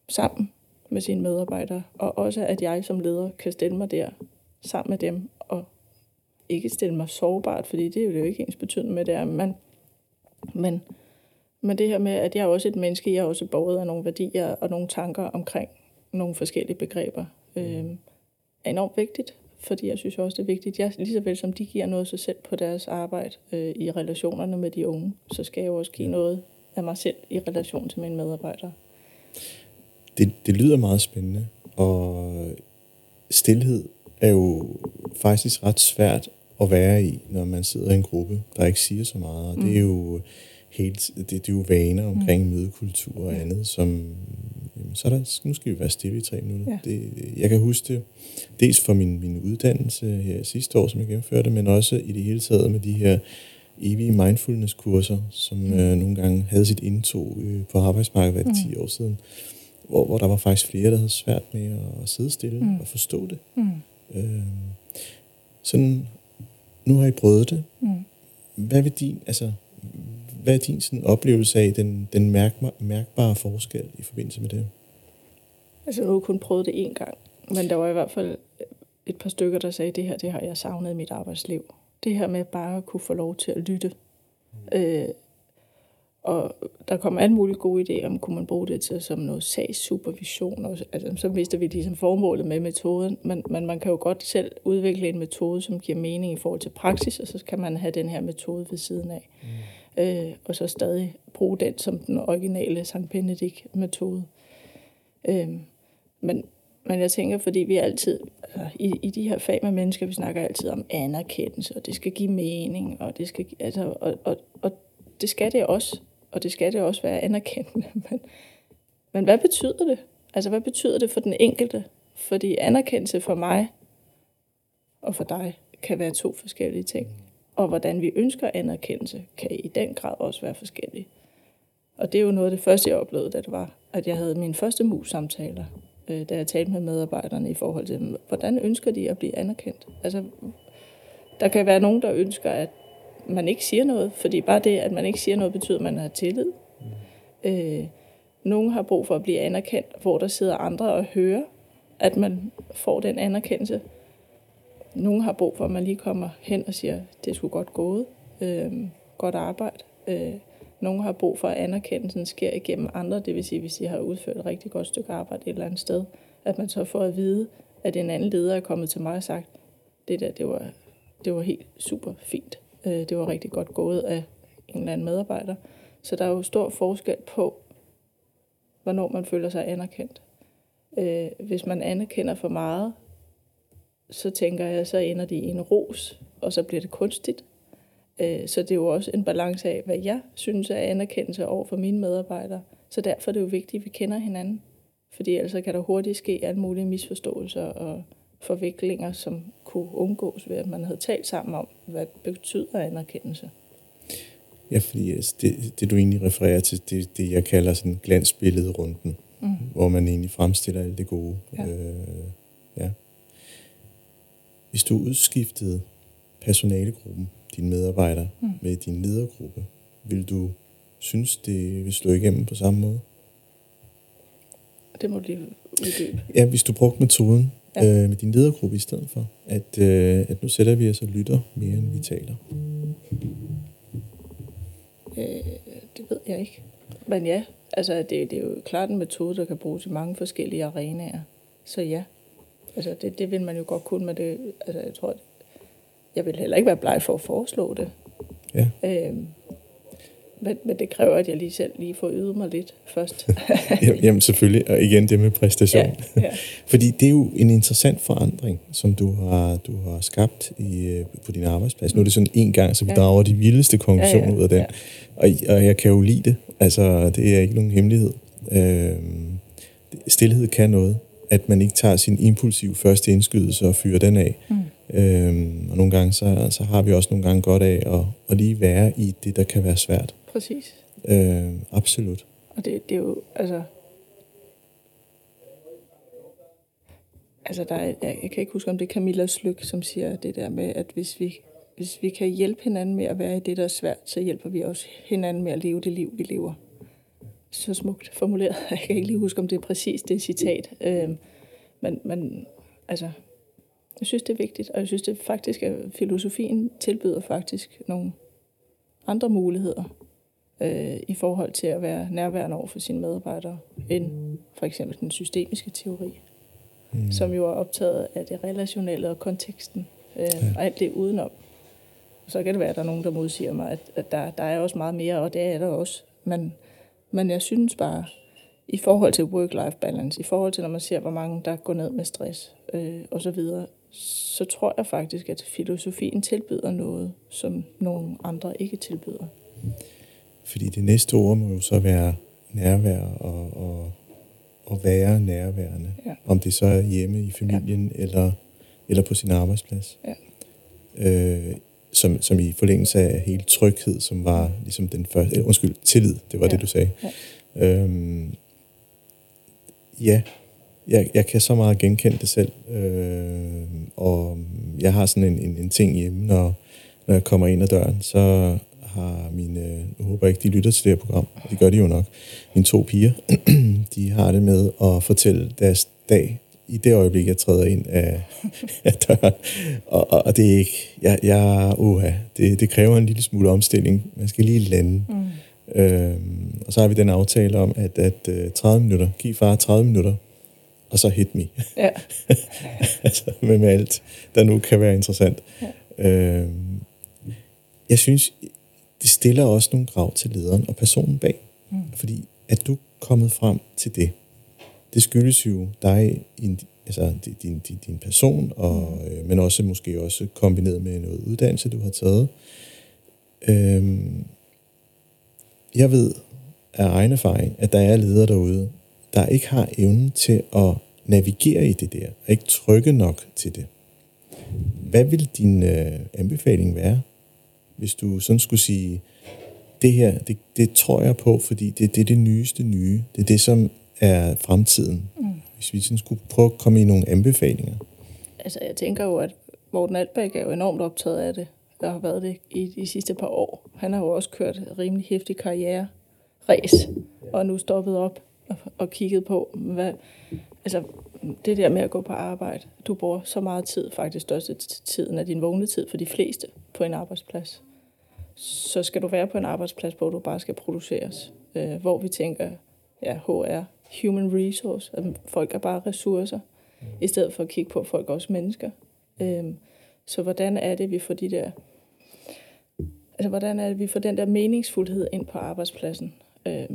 sammen med sine medarbejdere, og også at jeg som leder kan stille mig der sammen med dem, og ikke stille mig sårbart, fordi det er jo ikke ens betydende med det er, men, men, men det her med, at jeg er også et menneske, jeg er også borget af nogle værdier og nogle tanker omkring nogle forskellige begreber, øh, er enormt vigtigt, fordi jeg synes også, det er vigtigt. Jeg, lige så vel som de giver noget af sig selv på deres arbejde øh, i relationerne med de unge, så skal jeg jo også give noget af mig selv i relation til mine medarbejdere. Det, det lyder meget spændende, og stillhed er jo faktisk ret svært at være i, når man sidder i en gruppe, der ikke siger så meget. Og mm. det er jo helt, det, det er jo vaner omkring mm. mødekultur og andet, som jamen, så er der, nu skal vi være stille i tre minutter. Ja. Det, jeg kan huske det, dels for min, min uddannelse her sidste år, som jeg gennemførte, men også i det hele taget med de her evige mindfulness-kurser, som mm. øh, nogle gange havde sit indtog øh, på arbejdsmarkedet hver mm. 10 år siden hvor, hvor der var faktisk flere, der havde svært med at sidde stille mm. og forstå det. Mm. Øh, sådan, nu har I prøvet det. Mm. Hvad vil din, altså, hvad er din sådan, oplevelse af den, den mærk, mærkbare forskel i forbindelse med det? Altså, jeg har kun prøvet det én gang, men der var i hvert fald et par stykker, der sagde, det her det har jeg savnet i mit arbejdsliv. Det her med bare at kunne få lov til at lytte. Mm. Øh, og der kom alle mulige gode idéer om, kunne man bruge det til som noget sagssupervision. Og, altså, så vidste vi ligesom formålet med metoden, men, men man kan jo godt selv udvikle en metode, som giver mening i forhold til praksis, og så kan man have den her metode ved siden af. Mm. Øh, og så stadig bruge den som den originale Sankt Benedict-metode. Øh, men, men jeg tænker, fordi vi altid, altså, i, i de her fag med mennesker, vi snakker altid om anerkendelse, og det skal give mening, og det skal, altså, og, og, og det skal det også og det skal det også være anerkendende. Men, men hvad betyder det? Altså, hvad betyder det for den enkelte? Fordi anerkendelse for mig og for dig kan være to forskellige ting. Og hvordan vi ønsker anerkendelse, kan i den grad også være forskellige. Og det er jo noget af det første, jeg oplevede, da det var, at jeg havde mine første mus-samtaler, øh, da jeg talte med medarbejderne i forhold til, hvordan ønsker de at blive anerkendt? Altså, der kan være nogen, der ønsker, at man ikke siger noget, fordi bare det, at man ikke siger noget, betyder, at man har tillid. Mm. Øh, nogle har brug for at blive anerkendt, hvor der sidder andre og hører, at man får den anerkendelse. Nogle har brug for, at man lige kommer hen og siger, det skulle godt gået, øh, godt arbejde. Øh, nogle har brug for, at anerkendelsen sker igennem andre, det vil sige, hvis de har udført et rigtig godt stykke arbejde et eller andet sted, at man så får at vide, at en anden leder er kommet til mig og sagt, det der, det var, det var helt super fint. Øh, det var rigtig godt gået af en eller anden medarbejder. Så der er jo stor forskel på, hvornår man føler sig anerkendt. Øh, hvis man anerkender for meget, så tænker jeg, så ender de i en ros, og så bliver det kunstigt. Øh, så det er jo også en balance af, hvad jeg synes er anerkendelse over for mine medarbejdere. Så derfor er det jo vigtigt, at vi kender hinanden. Fordi ellers kan der hurtigt ske alle mulige misforståelser og forviklinger, som kunne undgås ved, at man havde talt sammen om, hvad betyder anerkendelse. Ja, fordi altså, det, det du egentlig refererer til, det, det jeg kalder sådan glansbillederunden, mm. hvor man egentlig fremstiller alt det gode. Ja. Øh, ja. Hvis du udskiftede personalegruppen, dine medarbejdere, mm. med din ledergruppe, vil du synes, det vil slå igennem på samme måde? Det må du lige uddybe. Ja, hvis du brugte metoden ja. øh, med din ledergruppe i stedet for, at, øh, at nu sætter vi os og lytter mere, end vi taler. Øh, det ved jeg ikke. Men ja, altså det, det er jo klart en metode, der kan bruges i mange forskellige arenaer. Så ja, altså det, det vil man jo godt kunne, med det, altså jeg tror, jeg vil heller ikke være bleg for at foreslå det. Ja. Øh, men, men det kræver, at jeg lige selv lige får ydet mig lidt først. Jamen selvfølgelig, og igen det med præstation. Ja, ja. Fordi det er jo en interessant forandring, som du har, du har skabt i, øh, på din arbejdsplads. Nu er det sådan en gang, så vi ja. drager de vildeste konklusioner ja, ja, ud af den. Ja. Og, og jeg kan jo lide det. Altså, det er ikke nogen hemmelighed. Øh, stilhed kan noget. At man ikke tager sin impulsiv første indskydelse og fyrer den af. Mm. Øhm, og nogle gange, så, så har vi også nogle gange godt af at, at lige være i det, der kan være svært. Præcis. Øh, absolut. Og det, det er jo, altså... Altså, der er, jeg, jeg kan ikke huske, om det er Camilla Slyk, som siger det der med, at hvis vi, hvis vi kan hjælpe hinanden med at være i det, der er svært, så hjælper vi også hinanden med at leve det liv, vi lever. Så smukt formuleret. Jeg kan ikke lige huske, om det er præcis det citat. Øh, men, men altså, jeg synes, det er vigtigt, og jeg synes det faktisk, at filosofien tilbyder faktisk nogle andre muligheder øh, i forhold til at være nærværende over for sine medarbejdere, end for eksempel den systemiske teori, mm. som jo er optaget af det relationelle og konteksten, øh, ja. og alt det udenom. Så kan det være, at der er nogen, der modsiger mig, at, at der, der er også meget mere, og det er der også. Men, men jeg synes bare, i forhold til work-life balance, i forhold til, når man ser, hvor mange der går ned med stress øh, og så videre, så tror jeg faktisk, at filosofien tilbyder noget, som nogle andre ikke tilbyder. Fordi det næste ord må jo så være nærvær og, og, og være nærværende. Ja. Om det så er hjemme i familien ja. eller, eller på sin arbejdsplads. Ja. Øh, som, som i forlængelse af hele tryghed, som var ligesom den første, eh, undskyld, tillid, det var ja. det, du sagde. Ja. Øhm, ja, jeg, jeg kan så meget genkende det selv, øh, og jeg har sådan en, en, en ting hjemme, når, når jeg kommer ind ad døren, så har mine, jeg håber ikke, de lytter til det her program, det gør de jo nok, mine to piger, de har det med at fortælle deres dag i det øjeblik, jeg træder ind af, af døren. Og, og, og det er ikke, jeg, jeg uha, det, det kræver en lille smule omstilling. Man skal lige lande. Mm. Øhm, og så har vi den aftale om, at, at 30 øh, minutter, giv far 30 minutter, og så hit me. Ja. altså med, med alt, der nu kan være interessant. Ja. Øhm, jeg synes, det stiller også nogle krav til lederen og personen bag. Mm. Fordi at du kommet frem til det, det skyldes jo dig, altså din, din, din person, og, mm. øh, men også måske også kombineret med noget uddannelse, du har taget. Øhm, jeg ved af egen erfaring, at der er ledere derude, der ikke har evnen til at navigere i det der, og ikke trykke nok til det. Hvad vil din øh, anbefaling være hvis du sådan skulle sige, det her, det, det tror jeg på, fordi det, det er det nyeste nye. Det er det, som er fremtiden. Mm. Hvis vi sådan skulle prøve at komme i nogle anbefalinger. Altså, jeg tænker jo, at Morten Altbæk er jo enormt optaget af det. Der har været det i de sidste par år. Han har jo også kørt rimelig hæftig karriere race, og nu stoppet op og, og kigget på, hvad, altså, det der med at gå på arbejde. Du bruger så meget tid, faktisk største tiden af din vågne tid for de fleste på en arbejdsplads. Så skal du være på en arbejdsplads, hvor du bare skal produceres. Øh, hvor vi tænker, ja, HR, human resource, at folk er bare ressourcer, i stedet for at kigge på, at folk er også mennesker. Øh, så hvordan er det, vi får de der altså, hvordan er det, vi får den der meningsfuldhed ind på arbejdspladsen? Øh,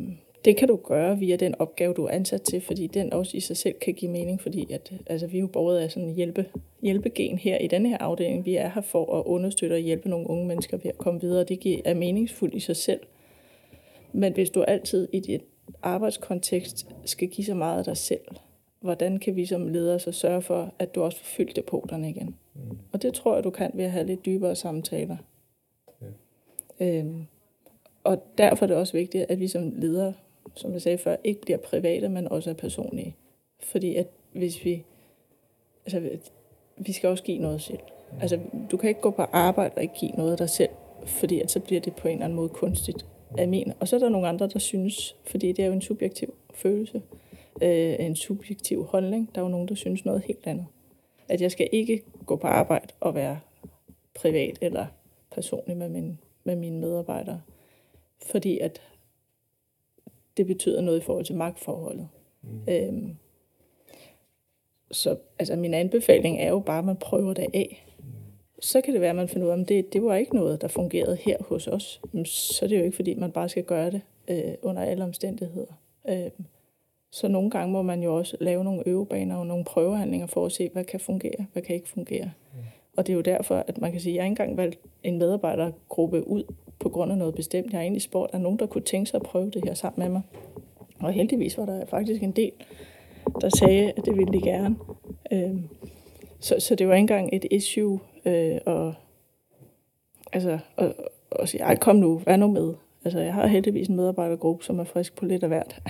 det kan du gøre via den opgave, du er ansat til, fordi den også i sig selv kan give mening, fordi at, altså, vi er jo borget af sådan en hjælpe, hjælpegen her i denne her afdeling. Vi er her for at understøtte og hjælpe nogle unge mennesker ved at komme videre, det er meningsfuldt i sig selv. Men hvis du altid i dit arbejdskontekst skal give så meget af dig selv. Hvordan kan vi som ledere så sørge for, at du også får fyldt depoterne igen? Mm. Og det tror jeg, du kan ved at have lidt dybere samtaler. Ja. Øhm, og derfor er det også vigtigt, at vi som ledere, som jeg sagde før, ikke bliver private, men også er personlige. Fordi at hvis vi... Altså, vi skal også give noget selv. Altså, du kan ikke gå på arbejde og ikke give noget af dig selv, fordi at så bliver det på en eller anden måde kunstigt af min. Og så er der nogle andre, der synes, fordi det er jo en subjektiv følelse, øh, en subjektiv holdning. Der er jo nogen, der synes noget helt andet. At jeg skal ikke gå på arbejde og være privat eller personlig med, min, med mine medarbejdere. Fordi at det betyder noget i forhold til magtforholdet. Mm. Øhm, så altså, min anbefaling er jo bare, at man prøver det af. Så kan det være, at man finder ud af, at det, det var ikke noget, der fungerede her hos os. Så er det jo ikke, fordi man bare skal gøre det øh, under alle omstændigheder. Øh, så nogle gange må man jo også lave nogle øvebaner og nogle prøvehandlinger for at se, hvad kan fungere, hvad kan ikke fungere. Og det er jo derfor, at man kan sige, at jeg ikke engang valgt en medarbejdergruppe ud på grund af noget bestemt. Jeg har egentlig spurgt, at nogen, der kunne tænke sig at prøve det her sammen med mig. Og heldigvis var der faktisk en del, der sagde, at det ville de gerne. Øh, så, så det var ikke engang et issue. Øh, og, altså, og, og sige, ej, kom nu, vær nu med. Altså, jeg har heldigvis en medarbejdergruppe, som er frisk på lidt af hvert.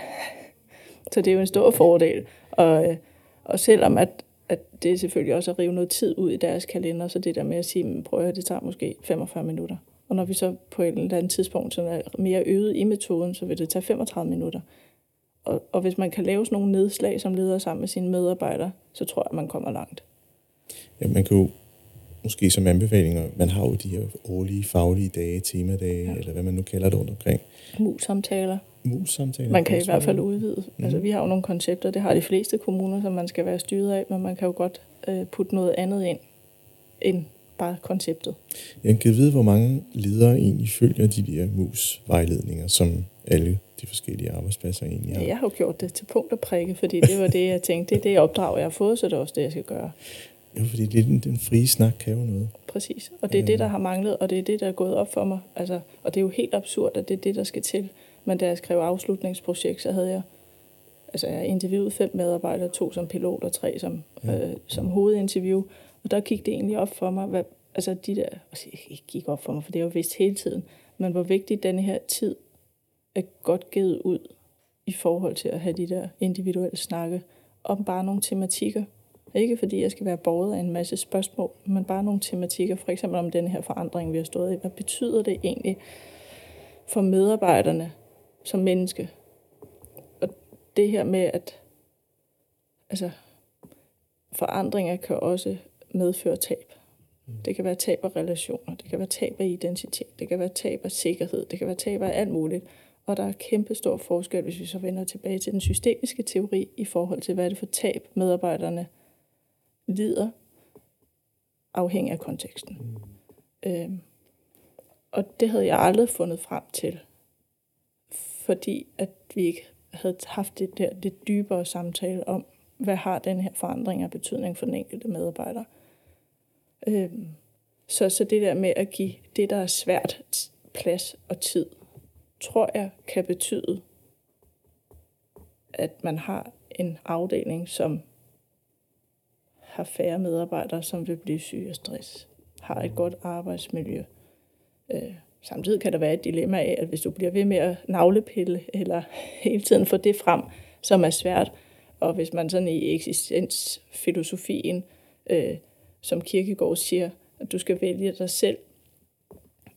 så det er jo en stor fordel. Og, øh, og selvom at, at det selvfølgelig også at rive noget tid ud i deres kalender, så det der med at sige, prøv at det tager måske 45 minutter. Og når vi så på et eller andet tidspunkt som er mere øvet i metoden, så vil det tage 35 minutter. Og, og hvis man kan lave sådan nogle nedslag som leder sammen med sine medarbejdere, så tror jeg, at man kommer langt. Ja, man kan jo måske som anbefalinger, man har jo de her årlige faglige dage, temadage, ja. eller hvad man nu kalder det rundt omkring. Mus-samtaler. Mus-samtaler. Man kan i hvert fald udvide. Mm. Altså, vi har jo nogle koncepter, det har de fleste kommuner, som man skal være styret af, men man kan jo godt øh, putte noget andet ind, end bare konceptet. Jeg kan vide, hvor mange ledere egentlig følger de der mus-vejledninger, som alle de forskellige arbejdspladser egentlig har. Ja, jeg har jo gjort det til punkt og prikke, fordi det var det, jeg tænkte, det er det opdrag, jeg har fået, så det er også det, jeg skal gøre. Jo, fordi det, den, den frie snak kan jo noget. Præcis, og det er det, der har manglet, og det er det, der er gået op for mig. Altså, og det er jo helt absurd, at det er det, der skal til. Men da jeg skrev afslutningsprojekt, så havde jeg altså jeg interviewet fem medarbejdere, to som pilot og tre som, ja. øh, som hovedinterview. Og der gik det egentlig op for mig, hvad, altså de der, altså ikke gik op for mig, for det jo vist hele tiden, men hvor vigtig denne her tid er godt givet ud i forhold til at have de der individuelle snakke om bare nogle tematikker. Ikke fordi jeg skal være borget af en masse spørgsmål, men bare nogle tematikker, for eksempel om den her forandring, vi har stået i. Hvad betyder det egentlig for medarbejderne som menneske? Og det her med, at altså, forandringer kan også medføre tab. Det kan være tab af relationer, det kan være tab af identitet, det kan være tab af sikkerhed, det kan være tab af alt muligt. Og der er kæmpe stor forskel, hvis vi så vender tilbage til den systemiske teori i forhold til, hvad er det for tab medarbejderne lider, afhængig af konteksten. Mm. Øhm, og det havde jeg aldrig fundet frem til, fordi at vi ikke havde haft det der lidt dybere samtale om, hvad har den her forandring af betydning for den enkelte medarbejder. Øhm, så, så det der med at give det, der er svært, plads og tid, tror jeg kan betyde, at man har en afdeling, som har færre medarbejdere, som vil blive syge af stress, har et godt arbejdsmiljø. Øh, samtidig kan der være et dilemma af, at hvis du bliver ved med at navlepille, eller hele tiden få det frem, som er svært, og hvis man sådan i eksistensfilosofien, øh, som Kirkegaard siger, at du skal vælge dig selv,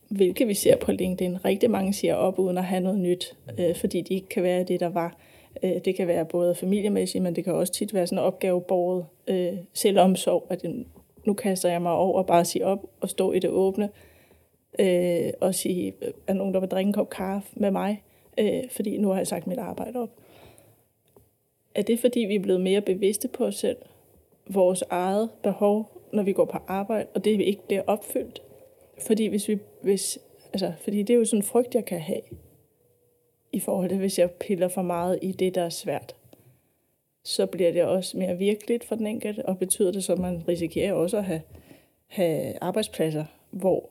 hvilket vi ser på LinkedIn. Rigtig mange siger op uden at have noget nyt, øh, fordi de ikke kan være det, der var. Øh, det kan være både familiemæssigt, men det kan også tit være sådan en opgavebordet øh, selvomsorg, at nu kaster jeg mig over og bare sige op og stå i det åbne, øh, øh, og sige, øh, er nogen, der vil drikke en kop kaffe med mig, øh, fordi nu har jeg sagt mit arbejde op. Er det, fordi vi er blevet mere bevidste på os selv, vores eget behov, når vi går på arbejde, og det ikke bliver opfyldt? Fordi hvis vi, hvis, altså, fordi det er jo sådan en frygt, jeg kan have i forhold til, hvis jeg piller for meget i det, der er svært. Så bliver det også mere virkeligt for den enkelte, og betyder det så, at man risikerer også at have, have arbejdspladser, hvor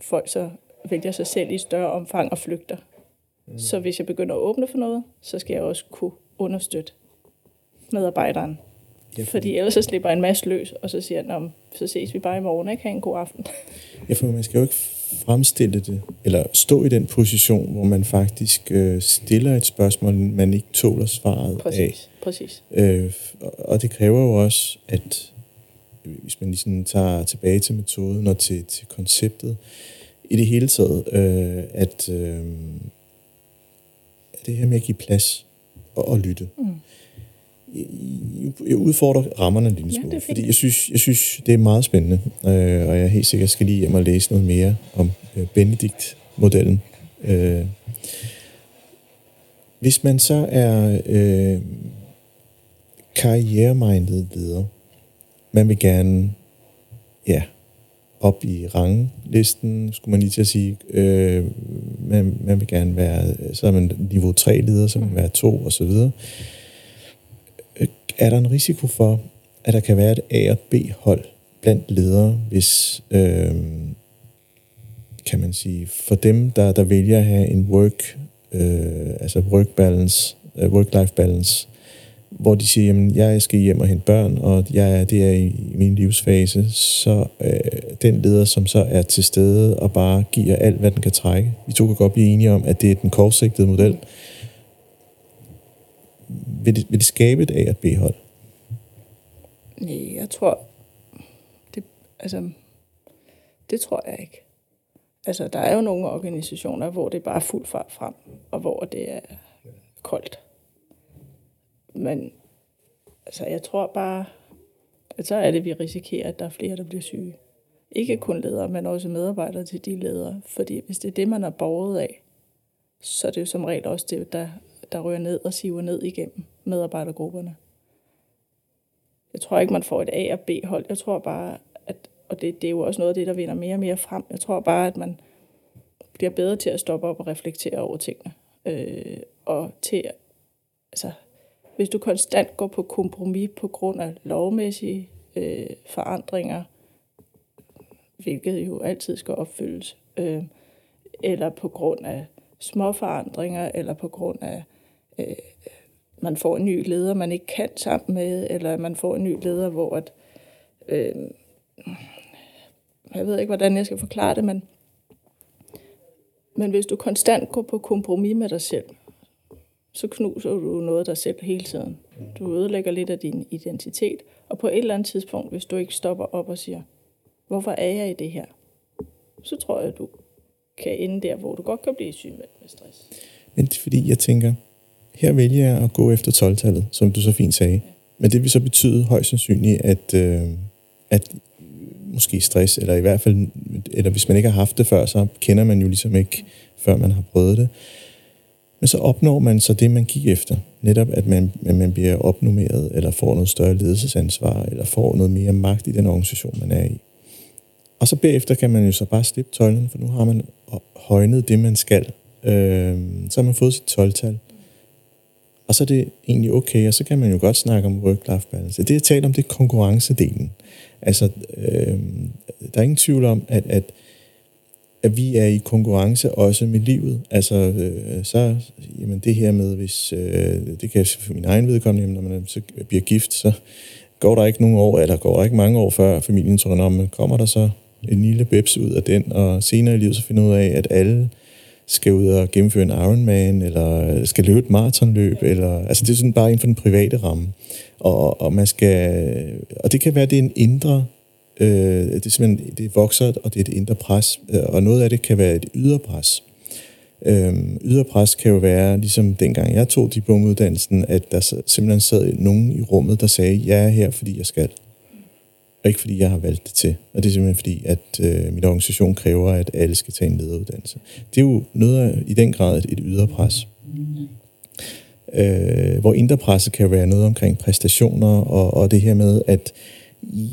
folk så vælger sig selv i større omfang og flygter. Mm. Så hvis jeg begynder at åbne for noget, så skal jeg også kunne understøtte medarbejderen. Ja, fordi... fordi ellers så slipper en masse løs, og så siger jeg, så ses vi bare i morgen, ikke? Ha' en god aften. Ja, for man skal jo ikke fremstille det, eller stå i den position, hvor man faktisk øh, stiller et spørgsmål, man ikke tåler svaret præcis, af. Præcis. Øh, og det kræver jo også, at hvis man ligesom tager tilbage til metoden og til, til konceptet, i det hele taget, øh, at øh, det her med at give plads og, og lytte. Mm. Jeg, jeg udfordrer rammerne en lille smule, ja, fordi jeg synes, jeg synes, det er meget spændende, øh, og jeg er helt sikkert skal lige hjem og læse noget mere om øh, Benedikt-modellen. Øh, hvis man så er øh, karrieremindet leder, man vil gerne ja, op i ranglisten, skulle man lige til at sige. Øh, man, man vil gerne være, så er man niveau 3 leder, så man vil være 2 og så videre. Øh, er der en risiko for, at der kan være et A- og B-hold blandt ledere, hvis, øh, kan man sige, for dem, der, der vælger at have en work, øh, altså work balance, øh, work-life balance, hvor de siger, jamen, jeg skal hjem og hente børn, og jeg, det er i min livsfase, så øh, den leder, som så er til stede og bare giver alt, hvad den kan trække. Vi to kan godt blive enige om, at det er den kortsigtede model. Vil det, vil det skabe et A- og B-hold? Nej, jeg tror, det, altså, det tror jeg ikke. Altså, der er jo nogle organisationer, hvor det er bare fuld fart frem, og hvor det er koldt. Men altså, jeg tror bare, at så er det, vi risikerer, at der er flere, der bliver syge. Ikke kun ledere, men også medarbejdere til de ledere. Fordi hvis det er det, man er borget af, så er det jo som regel også det, der, der rører ned og siver ned igennem medarbejdergrupperne. Jeg tror ikke, man får et A- og B-hold. Jeg tror bare, at, og det, det er jo også noget af det, der vinder mere og mere frem. Jeg tror bare, at man bliver bedre til at stoppe op og reflektere over tingene. Øh, og til, altså, hvis du konstant går på kompromis på grund af lovmæssige øh, forandringer, hvilket jo altid skal opfyldes, øh, eller på grund af små forandringer, eller på grund af, øh, man får en ny leder, man ikke kan sammen med, eller man får en ny leder, hvor at, øh, jeg ved ikke, hvordan jeg skal forklare det, men, men hvis du konstant går på kompromis med dig selv, så knuser du noget dig selv hele tiden. Du ødelægger lidt af din identitet, og på et eller andet tidspunkt, hvis du ikke stopper op og siger, hvorfor er jeg i det her? Så tror jeg, du kan ende der, hvor du godt kan blive syg med stress. Men det er fordi, jeg tænker, her vælger jeg at gå efter 12-tallet, som du så fint sagde. Ja. Men det vil så betyde højst sandsynligt, at, øh, at måske stress, eller i hvert fald, eller hvis man ikke har haft det før, så kender man jo ligesom ikke, før man har prøvet det. Men så opnår man så det, man gik efter. Netop, at man, at man bliver opnummeret, eller får noget større ledelsesansvar, eller får noget mere magt i den organisation, man er i. Og så bagefter kan man jo så bare slippe tøjlen, for nu har man højnet det, man skal. Øh, så har man fået sit 12-tal. Og så er det egentlig okay, og så kan man jo godt snakke om work-life balance. Det, jeg taler om, det er konkurrencedelen. Altså, øh, der er ingen tvivl om, at, at at vi er i konkurrence også med livet. Altså, øh, så, jamen det her med, hvis, øh, det kan for min egen vedkommende, når man så bliver gift, så går der ikke nogen år, eller går der ikke mange år før familien tror, om, kommer der så en lille bebs ud af den, og senere i livet så finder ud af, at alle skal ud og gennemføre en Ironman, eller skal løbe et maratonløb, eller, altså det er sådan bare inden for den private ramme. Og, og man skal, og det kan være, det er en indre Øh, det er simpelthen det vokser, og det er et indre pres, øh, og noget af det kan være et ydre pres. Øh, ydre pres kan jo være, ligesom dengang jeg tog diplomuddannelsen, at der simpelthen sad nogen i rummet, der sagde, jeg er her, fordi jeg skal. Og ikke fordi jeg har valgt det til. Og det er simpelthen fordi, at øh, min organisation kræver, at alle skal tage en lederuddannelse. Det er jo noget af, i den grad et, et ydre pres. Øh, hvor indre presset kan være noget omkring præstationer, og, og det her med, at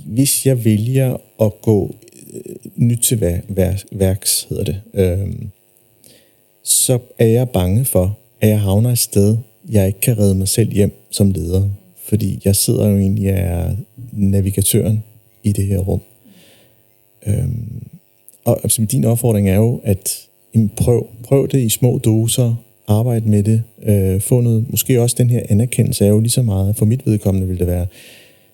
hvis jeg vælger at gå øh, nyt til vær, værks, hedder det, øh, så er jeg bange for, at jeg havner et sted, jeg ikke kan redde mig selv hjem som leder. Fordi jeg sidder jo egentlig og er navigatøren i det her rum. Øhm, og altså, din opfordring er jo, at jamen, prøv, prøv det i små doser, arbejde med det, øh, få noget, måske også den her anerkendelse er jo lige så meget, for mit vedkommende vil det være,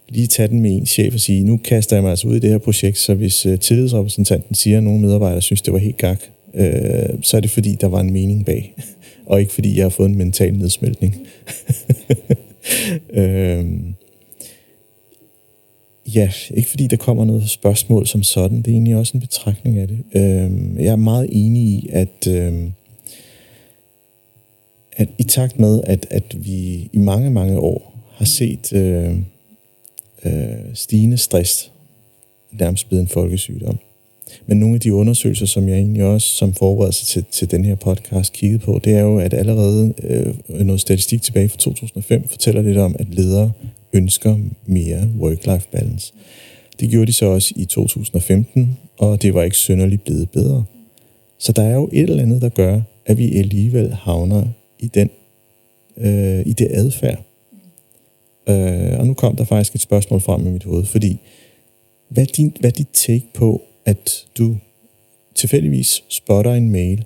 lige tage den med en chef og sige, nu kaster jeg mig altså ud i det her projekt, så hvis øh, tillidsrepræsentanten siger, at nogle medarbejdere synes, det var helt gak, øh, så er det fordi, der var en mening bag, og ikke fordi, jeg har fået en mental nedsmeltning. øh, ja, ikke fordi der kommer noget spørgsmål som sådan, det er egentlig også en betragtning af det. Øh, jeg er meget enig i, at... Øh, at i takt med, at, at vi i mange, mange år har set øh, øh, stigende stress nærmest blevet en folkesygdom. Men nogle af de undersøgelser, som jeg egentlig også som forberedelse til, til den her podcast kiggede på, det er jo, at allerede øh, noget statistik tilbage fra 2005 fortæller lidt om, at ledere ønsker mere work-life balance. Det gjorde de så også i 2015, og det var ikke synderligt blevet bedre. Så der er jo et eller andet, der gør, at vi alligevel havner i den øh, i det adfærd. Øh, og nu kom der faktisk et spørgsmål frem i mit hoved, fordi hvad er, din, hvad er dit take på, at du tilfældigvis spotter en mail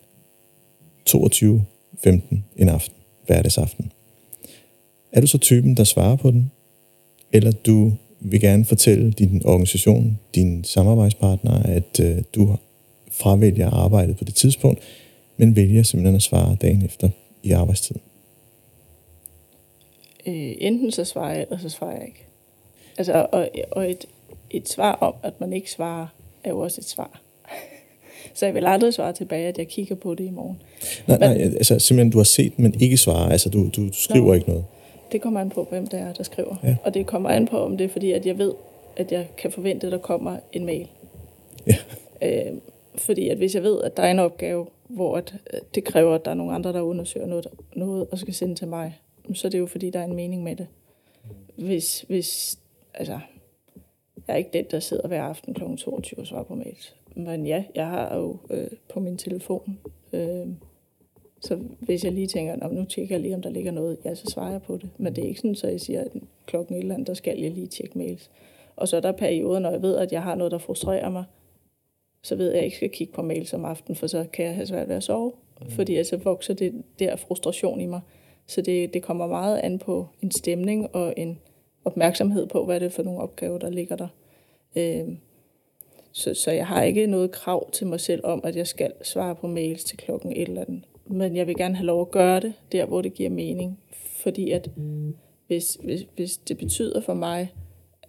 22.15 en aften, hverdagsaften? Er du så typen, der svarer på den? Eller du vil gerne fortælle din organisation, din samarbejdspartner, at øh, du fravælger arbejdet på det tidspunkt, men vælger simpelthen at svare dagen efter i arbejdstiden? Øh, enten så svarer jeg, eller så svarer jeg ikke. Altså, og, og et, et svar om, at man ikke svarer, er jo også et svar. så jeg vil aldrig svare tilbage, at jeg kigger på det i morgen. Nej, men, nej altså simpelthen, du har set, men ikke svarer. Altså, du, du, du skriver nej, ikke noget. Det kommer an på, hvem det er, der skriver. Ja. Og det kommer an på, om det er fordi, at jeg ved, at jeg kan forvente, at der kommer en mail. Ja. Øh, fordi at hvis jeg ved, at der er en opgave, hvor at øh, det kræver, at der er nogle andre, der undersøger noget, noget og skal sende til mig, så er det jo fordi, der er en mening med det. Hvis, hvis altså, jeg er ikke den, der sidder hver aften kl. 22 og svarer på mails. Men ja, jeg har jo øh, på min telefon. Øh, så hvis jeg lige tænker, nu tjekker jeg lige, om der ligger noget, ja, så svarer jeg på det. Men det er ikke sådan, så jeg siger, at klokken et eller andet, der skal jeg lige tjekke mails. Og så er der perioder, når jeg ved, at jeg har noget, der frustrerer mig, så ved jeg, at jeg ikke skal kigge på mails om aftenen, for så kan jeg have svært ved at sove. Mm. Fordi altså vokser det der frustration i mig. Så det, det kommer meget an på en stemning og en opmærksomhed på, hvad det er for nogle opgaver, der ligger der. Øh, så, så jeg har ikke noget krav til mig selv om, at jeg skal svare på mails til klokken et eller andet. Men jeg vil gerne have lov at gøre det, der hvor det giver mening. Fordi at hvis, hvis, hvis det betyder for mig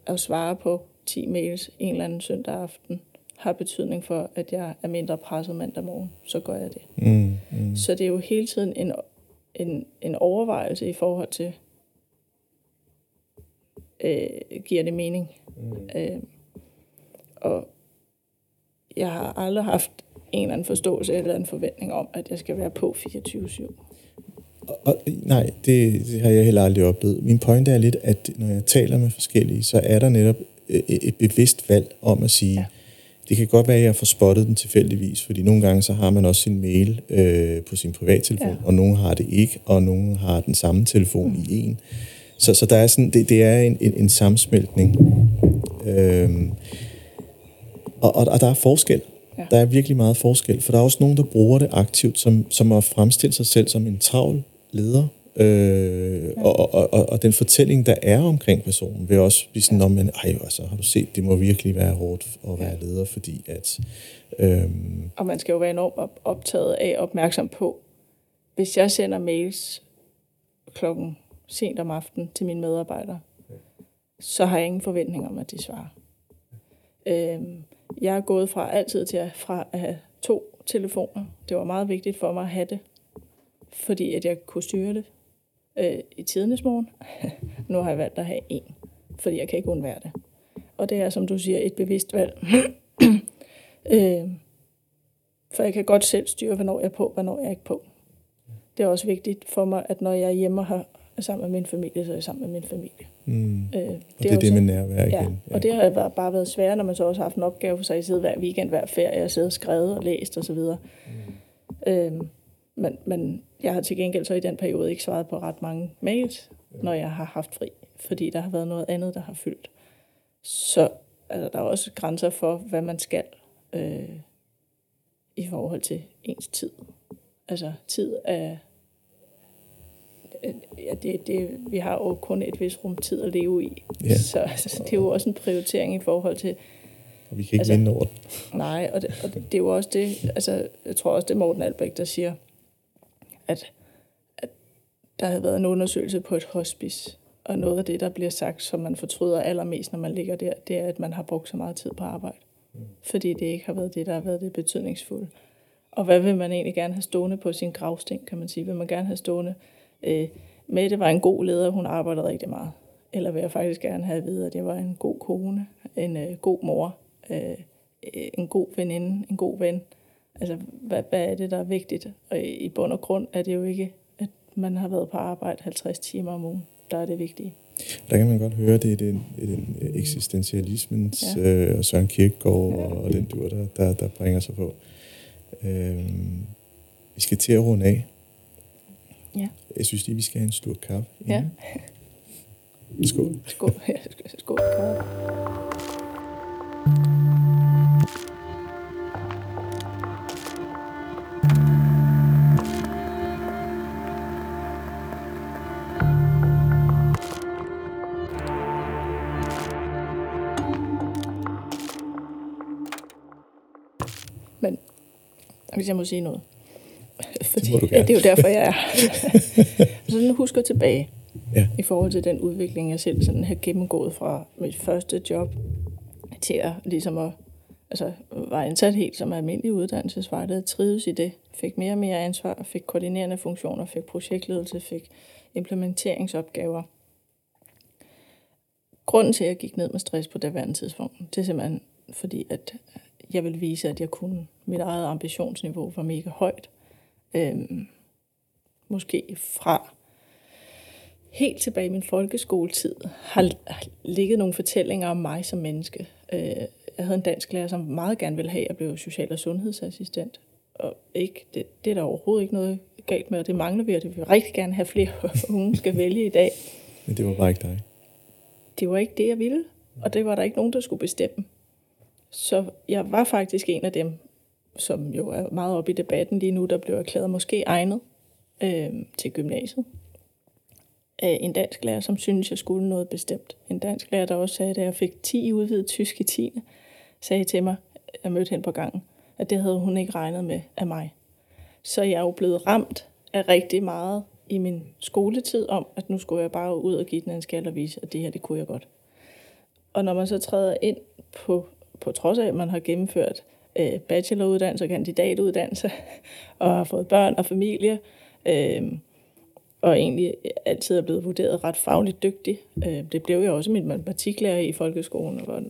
at svare på 10 mails en eller anden søndag aften, har betydning for, at jeg er mindre presset mandag morgen, så gør jeg det. Mm, mm. Så det er jo hele tiden en, en, en overvejelse i forhold til, øh, giver det mening? Mm. Øh, og jeg har aldrig haft en eller anden forståelse eller en forventning om, at jeg skal være på 24-7. Og, nej, det, det har jeg heller aldrig oplevet. Min pointe er lidt, at når jeg taler med forskellige, så er der netop øh, et bevidst valg om at sige, ja det kan godt være, at jeg får spottet den tilfældigvis, fordi nogle gange så har man også sin mail øh, på sin privattelefon, ja. og nogle har det ikke, og nogle har den samme telefon mm. i en. Så, så der er sådan, det, det er en, en, en sammensmeltning. Øhm, og, og, og der er forskel. Ja. Der er virkelig meget forskel, for der er også nogen, der bruger det aktivt, som, som at fremstille sig selv som en travl leder, Øh, ja. og, og, og, og den fortælling, der er omkring personen, vil også blive sådan, ja. men ej, altså, har du set, det må virkelig være hårdt at være ja. leder, fordi at... Øhm, og man skal jo være enormt optaget af, opmærksom på, hvis jeg sender mails klokken sent om aftenen til mine medarbejdere, ja. så har jeg ingen forventning om, at de svarer. Øhm, jeg er gået fra altid til at, fra at have to telefoner. Det var meget vigtigt for mig at have det, fordi at jeg kunne styre det øh, i tidernes morgen. nu har jeg valgt at have en, fordi jeg kan ikke undvære det. Og det er, som du siger, et bevidst valg. øh, for jeg kan godt selv styre, hvornår jeg er på, hvornår jeg er ikke på. Det er også vigtigt for mig, at når jeg er hjemme og har, sammen med min familie, så er jeg sammen med min familie. Mm. Øh, det og det er også, det med nærvær igen. Ja, ja, og det har bare været svært, når man så også har haft en opgave for sig at sidde hver weekend, hver ferie, og sidde og skrevet og læst osv. Mm. Øh, men, men jeg har til gengæld så i den periode ikke svaret på ret mange mails, når jeg har haft fri, fordi der har været noget andet, der har fyldt. Så altså, der er også grænser for, hvad man skal øh, i forhold til ens tid. Altså tid er ja, det, det, vi har jo kun et vis rum tid at leve i. Ja. Så altså, det er jo også en prioritering i forhold til, Og vi kan ikke altså, vinde over den. nej, og det, og det er jo også det, altså jeg tror også, det er Morten Albæk, der siger, at, at der havde været en undersøgelse på et hospice, og noget af det, der bliver sagt, som man fortryder allermest, når man ligger der, det er, at man har brugt så meget tid på arbejde. Fordi det ikke har været det, der har været det betydningsfulde. Og hvad vil man egentlig gerne have stående på sin gravsten, kan man sige? Vil man gerne have stående, øh, Mette var en god leder, hun arbejdede rigtig meget. Eller vil jeg faktisk gerne have at vide, at jeg var en god kone, en øh, god mor, øh, øh, en god veninde, en god ven. Altså, hvad, hvad er det, der er vigtigt? Og i, bund og grund er det jo ikke, at man har været på arbejde 50 timer om ugen, der er det vigtige. Der kan man godt høre, det er den, den eksistentialismens Ja. øh, og Søren Kierkegaard og, og den dur, der, der, der bringer sig på. Øhm, vi skal til at runde af. Ja. Jeg synes lige, vi skal have en slurk kaffe. Ja. Skål. Skål. Ja, skål. skål. Hvis jeg må sige noget. Fordi, du ja, det er jo derfor, jeg er. Så nu husker jeg tilbage Ja. i forhold til den udvikling, jeg selv sådan har gennemgået fra mit første job til at ligesom at, altså var ansat helt som almindelig uddannelsesvejleder, trives i det, fik mere og mere ansvar, fik koordinerende funktioner, fik projektledelse, fik implementeringsopgaver. Grunden til, at jeg gik ned med stress på daværende tidspunkt, det er simpelthen fordi, at jeg ville vise, at jeg kunne. Mit eget ambitionsniveau var mega højt. Øhm, måske fra helt tilbage i min folkeskoletid har ligget nogle fortællinger om mig som menneske. Øh, Jeg havde en dansk lærer, som meget gerne ville have, at jeg blev social- og sundhedsassistent. Og ikke, det, det er der overhovedet ikke noget galt med, og det mangler vi, og det vil vi rigtig gerne have flere unge skal vælge i dag. Men det var bare ikke dig. Det var ikke det, jeg ville, og det var der ikke nogen, der skulle bestemme. Så jeg var faktisk en af dem, som jo er meget oppe i debatten lige nu, der blev erklæret måske egnet øh, til gymnasiet. Af en dansk lærer, som synes jeg skulle noget bestemt. En dansk lærer, der også sagde, da jeg fik 10 i udvidet tysk i 10. sagde til mig, jeg mødte hende på gangen, at det havde hun ikke regnet med af mig. Så jeg er jo blevet ramt af rigtig meget i min skoletid om, at nu skulle jeg bare ud og give den en skal og vise, at det her, det kunne jeg godt. Og når man så træder ind på, på trods af, at man har gennemført øh, bacheloruddannelse og kandidatuddannelse, og har fået børn og familie, øh, og egentlig altid er blevet vurderet ret fagligt dygtig. Øh, det blev jeg også min matematiklærer i folkeskolen, og var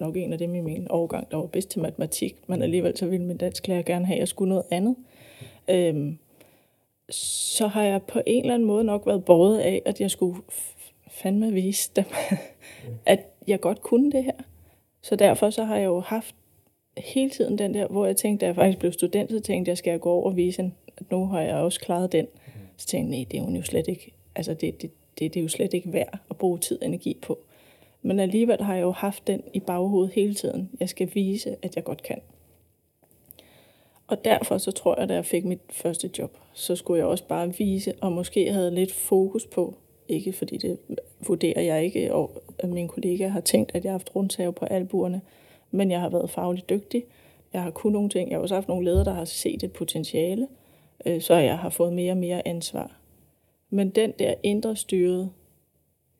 nok en af dem i min overgang, der var bedst til matematik, men alligevel så ville min dansklærer gerne have, at jeg skulle noget andet. Øh, så har jeg på en eller anden måde nok været båret af, at jeg skulle fandme vise dem, at jeg godt kunne det her. Så derfor så har jeg jo haft hele tiden den der, hvor jeg tænkte, da jeg faktisk blev student, så tænkte jeg, skal jeg gå over og vise hende, at nu har jeg også klaret den. Så tænkte jeg, nej, det er hun jo slet ikke, altså det, det, det, det er jo slet ikke værd at bruge tid og energi på. Men alligevel har jeg jo haft den i baghovedet hele tiden. Jeg skal vise, at jeg godt kan. Og derfor så tror jeg, da jeg fik mit første job, så skulle jeg også bare vise, og måske havde lidt fokus på, ikke fordi det vurderer jeg ikke, og mine kollegaer har tænkt, at jeg har haft rundtave på albuerne, men jeg har været fagligt dygtig. Jeg har kunnet nogle ting. Jeg har også haft nogle ledere, der har set et potentiale, øh, så jeg har fået mere og mere ansvar. Men den der indre styret,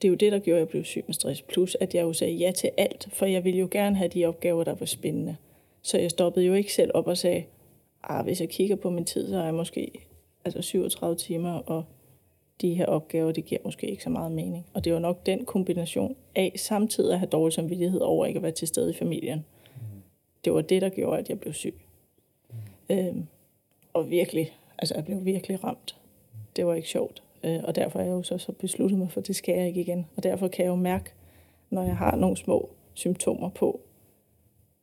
det er jo det, der gjorde, at jeg blev syg med stress. Plus, at jeg jo sagde ja til alt, for jeg ville jo gerne have de opgaver, der var spændende. Så jeg stoppede jo ikke selv op og sagde, ah, hvis jeg kigger på min tid, så er jeg måske altså 37 timer, og de her opgaver, det giver måske ikke så meget mening. Og det var nok den kombination af samtidig at have dårlig samvittighed over ikke at være til stede i familien. Det var det, der gjorde, at jeg blev syg. Øhm, og virkelig, altså jeg blev virkelig ramt. Det var ikke sjovt. Øh, og derfor er jeg jo så, så besluttet mig for, at det skal jeg ikke igen. Og derfor kan jeg jo mærke, når jeg har nogle små symptomer på,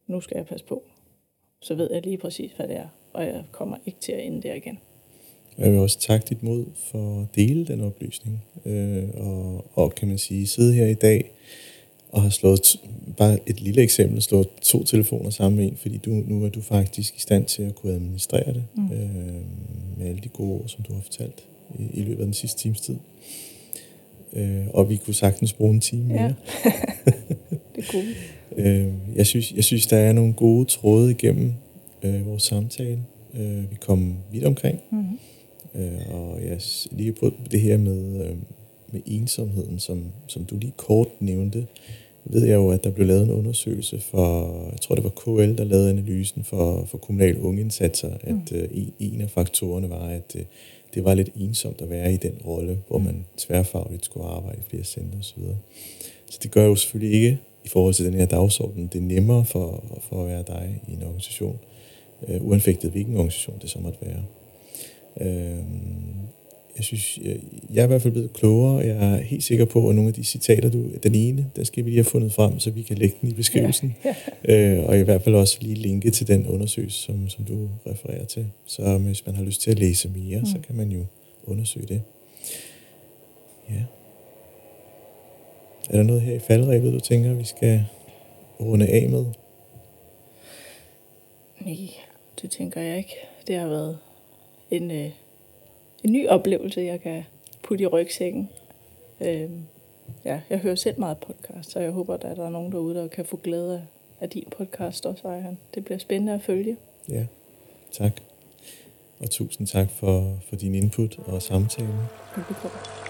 nu skal jeg passe på, så ved jeg lige præcis, hvad det er. Og jeg kommer ikke til at ende der igen. Jeg vil også takke dit mod for at dele den oplysning. Øh, og, og kan man sige, sidde her i dag og har slået, bare et lille eksempel, slået to telefoner sammen med en, fordi du, nu er du faktisk i stand til at kunne administrere det, mm. øh, med alle de gode ord, som du har fortalt i, i løbet af den sidste times tid. Øh, og vi kunne sagtens bruge en time mere. Ja. det kunne. Øh, jeg, synes, jeg synes, der er nogle gode tråde igennem øh, vores samtale. Øh, vi kom vidt omkring. Mm-hmm. Øh, og jeg lige på det her med, øh, med ensomheden, som, som du lige kort nævnte, ved jeg jo, at der blev lavet en undersøgelse for, jeg tror det var KL, der lavede analysen for, for kommunale ungeindsatser, at øh, en- en af faktorerne var, at øh, det var lidt ensomt at være i den rolle, hvor man tværfagligt skulle arbejde i flere centre osv. Så det gør jo selvfølgelig ikke, i forhold til den her dagsorden, det er nemmere for, for at være dig i en organisation, øh, uanfægtet hvilken organisation det så måtte være. Øh, jeg synes, jeg, jeg er i hvert fald blevet klogere. Jeg er helt sikker på, at nogle af de citater, du, den ene, der skal vi lige have fundet frem, så vi kan lægge den i beskrivelsen. Ja, Øh, og i hvert fald også lige linke til den undersøgelse, som, som du refererer til. Så hvis man har lyst til at læse mere, mm. så kan man jo undersøge det. Ja. Er der noget her i faldrebet, du tænker, vi skal runde af med? Nej, det tænker jeg ikke. Det har været en, øh, en ny oplevelse, jeg kan putte i rygsækken. Øh, ja, jeg hører selv meget podcast, så jeg håber, at der er nogen derude, der kan få glæde af, din podcast også, Ejhan. Det bliver spændende at følge. Ja, tak. Og tusind tak for, for din input og samtale. Velbekomme.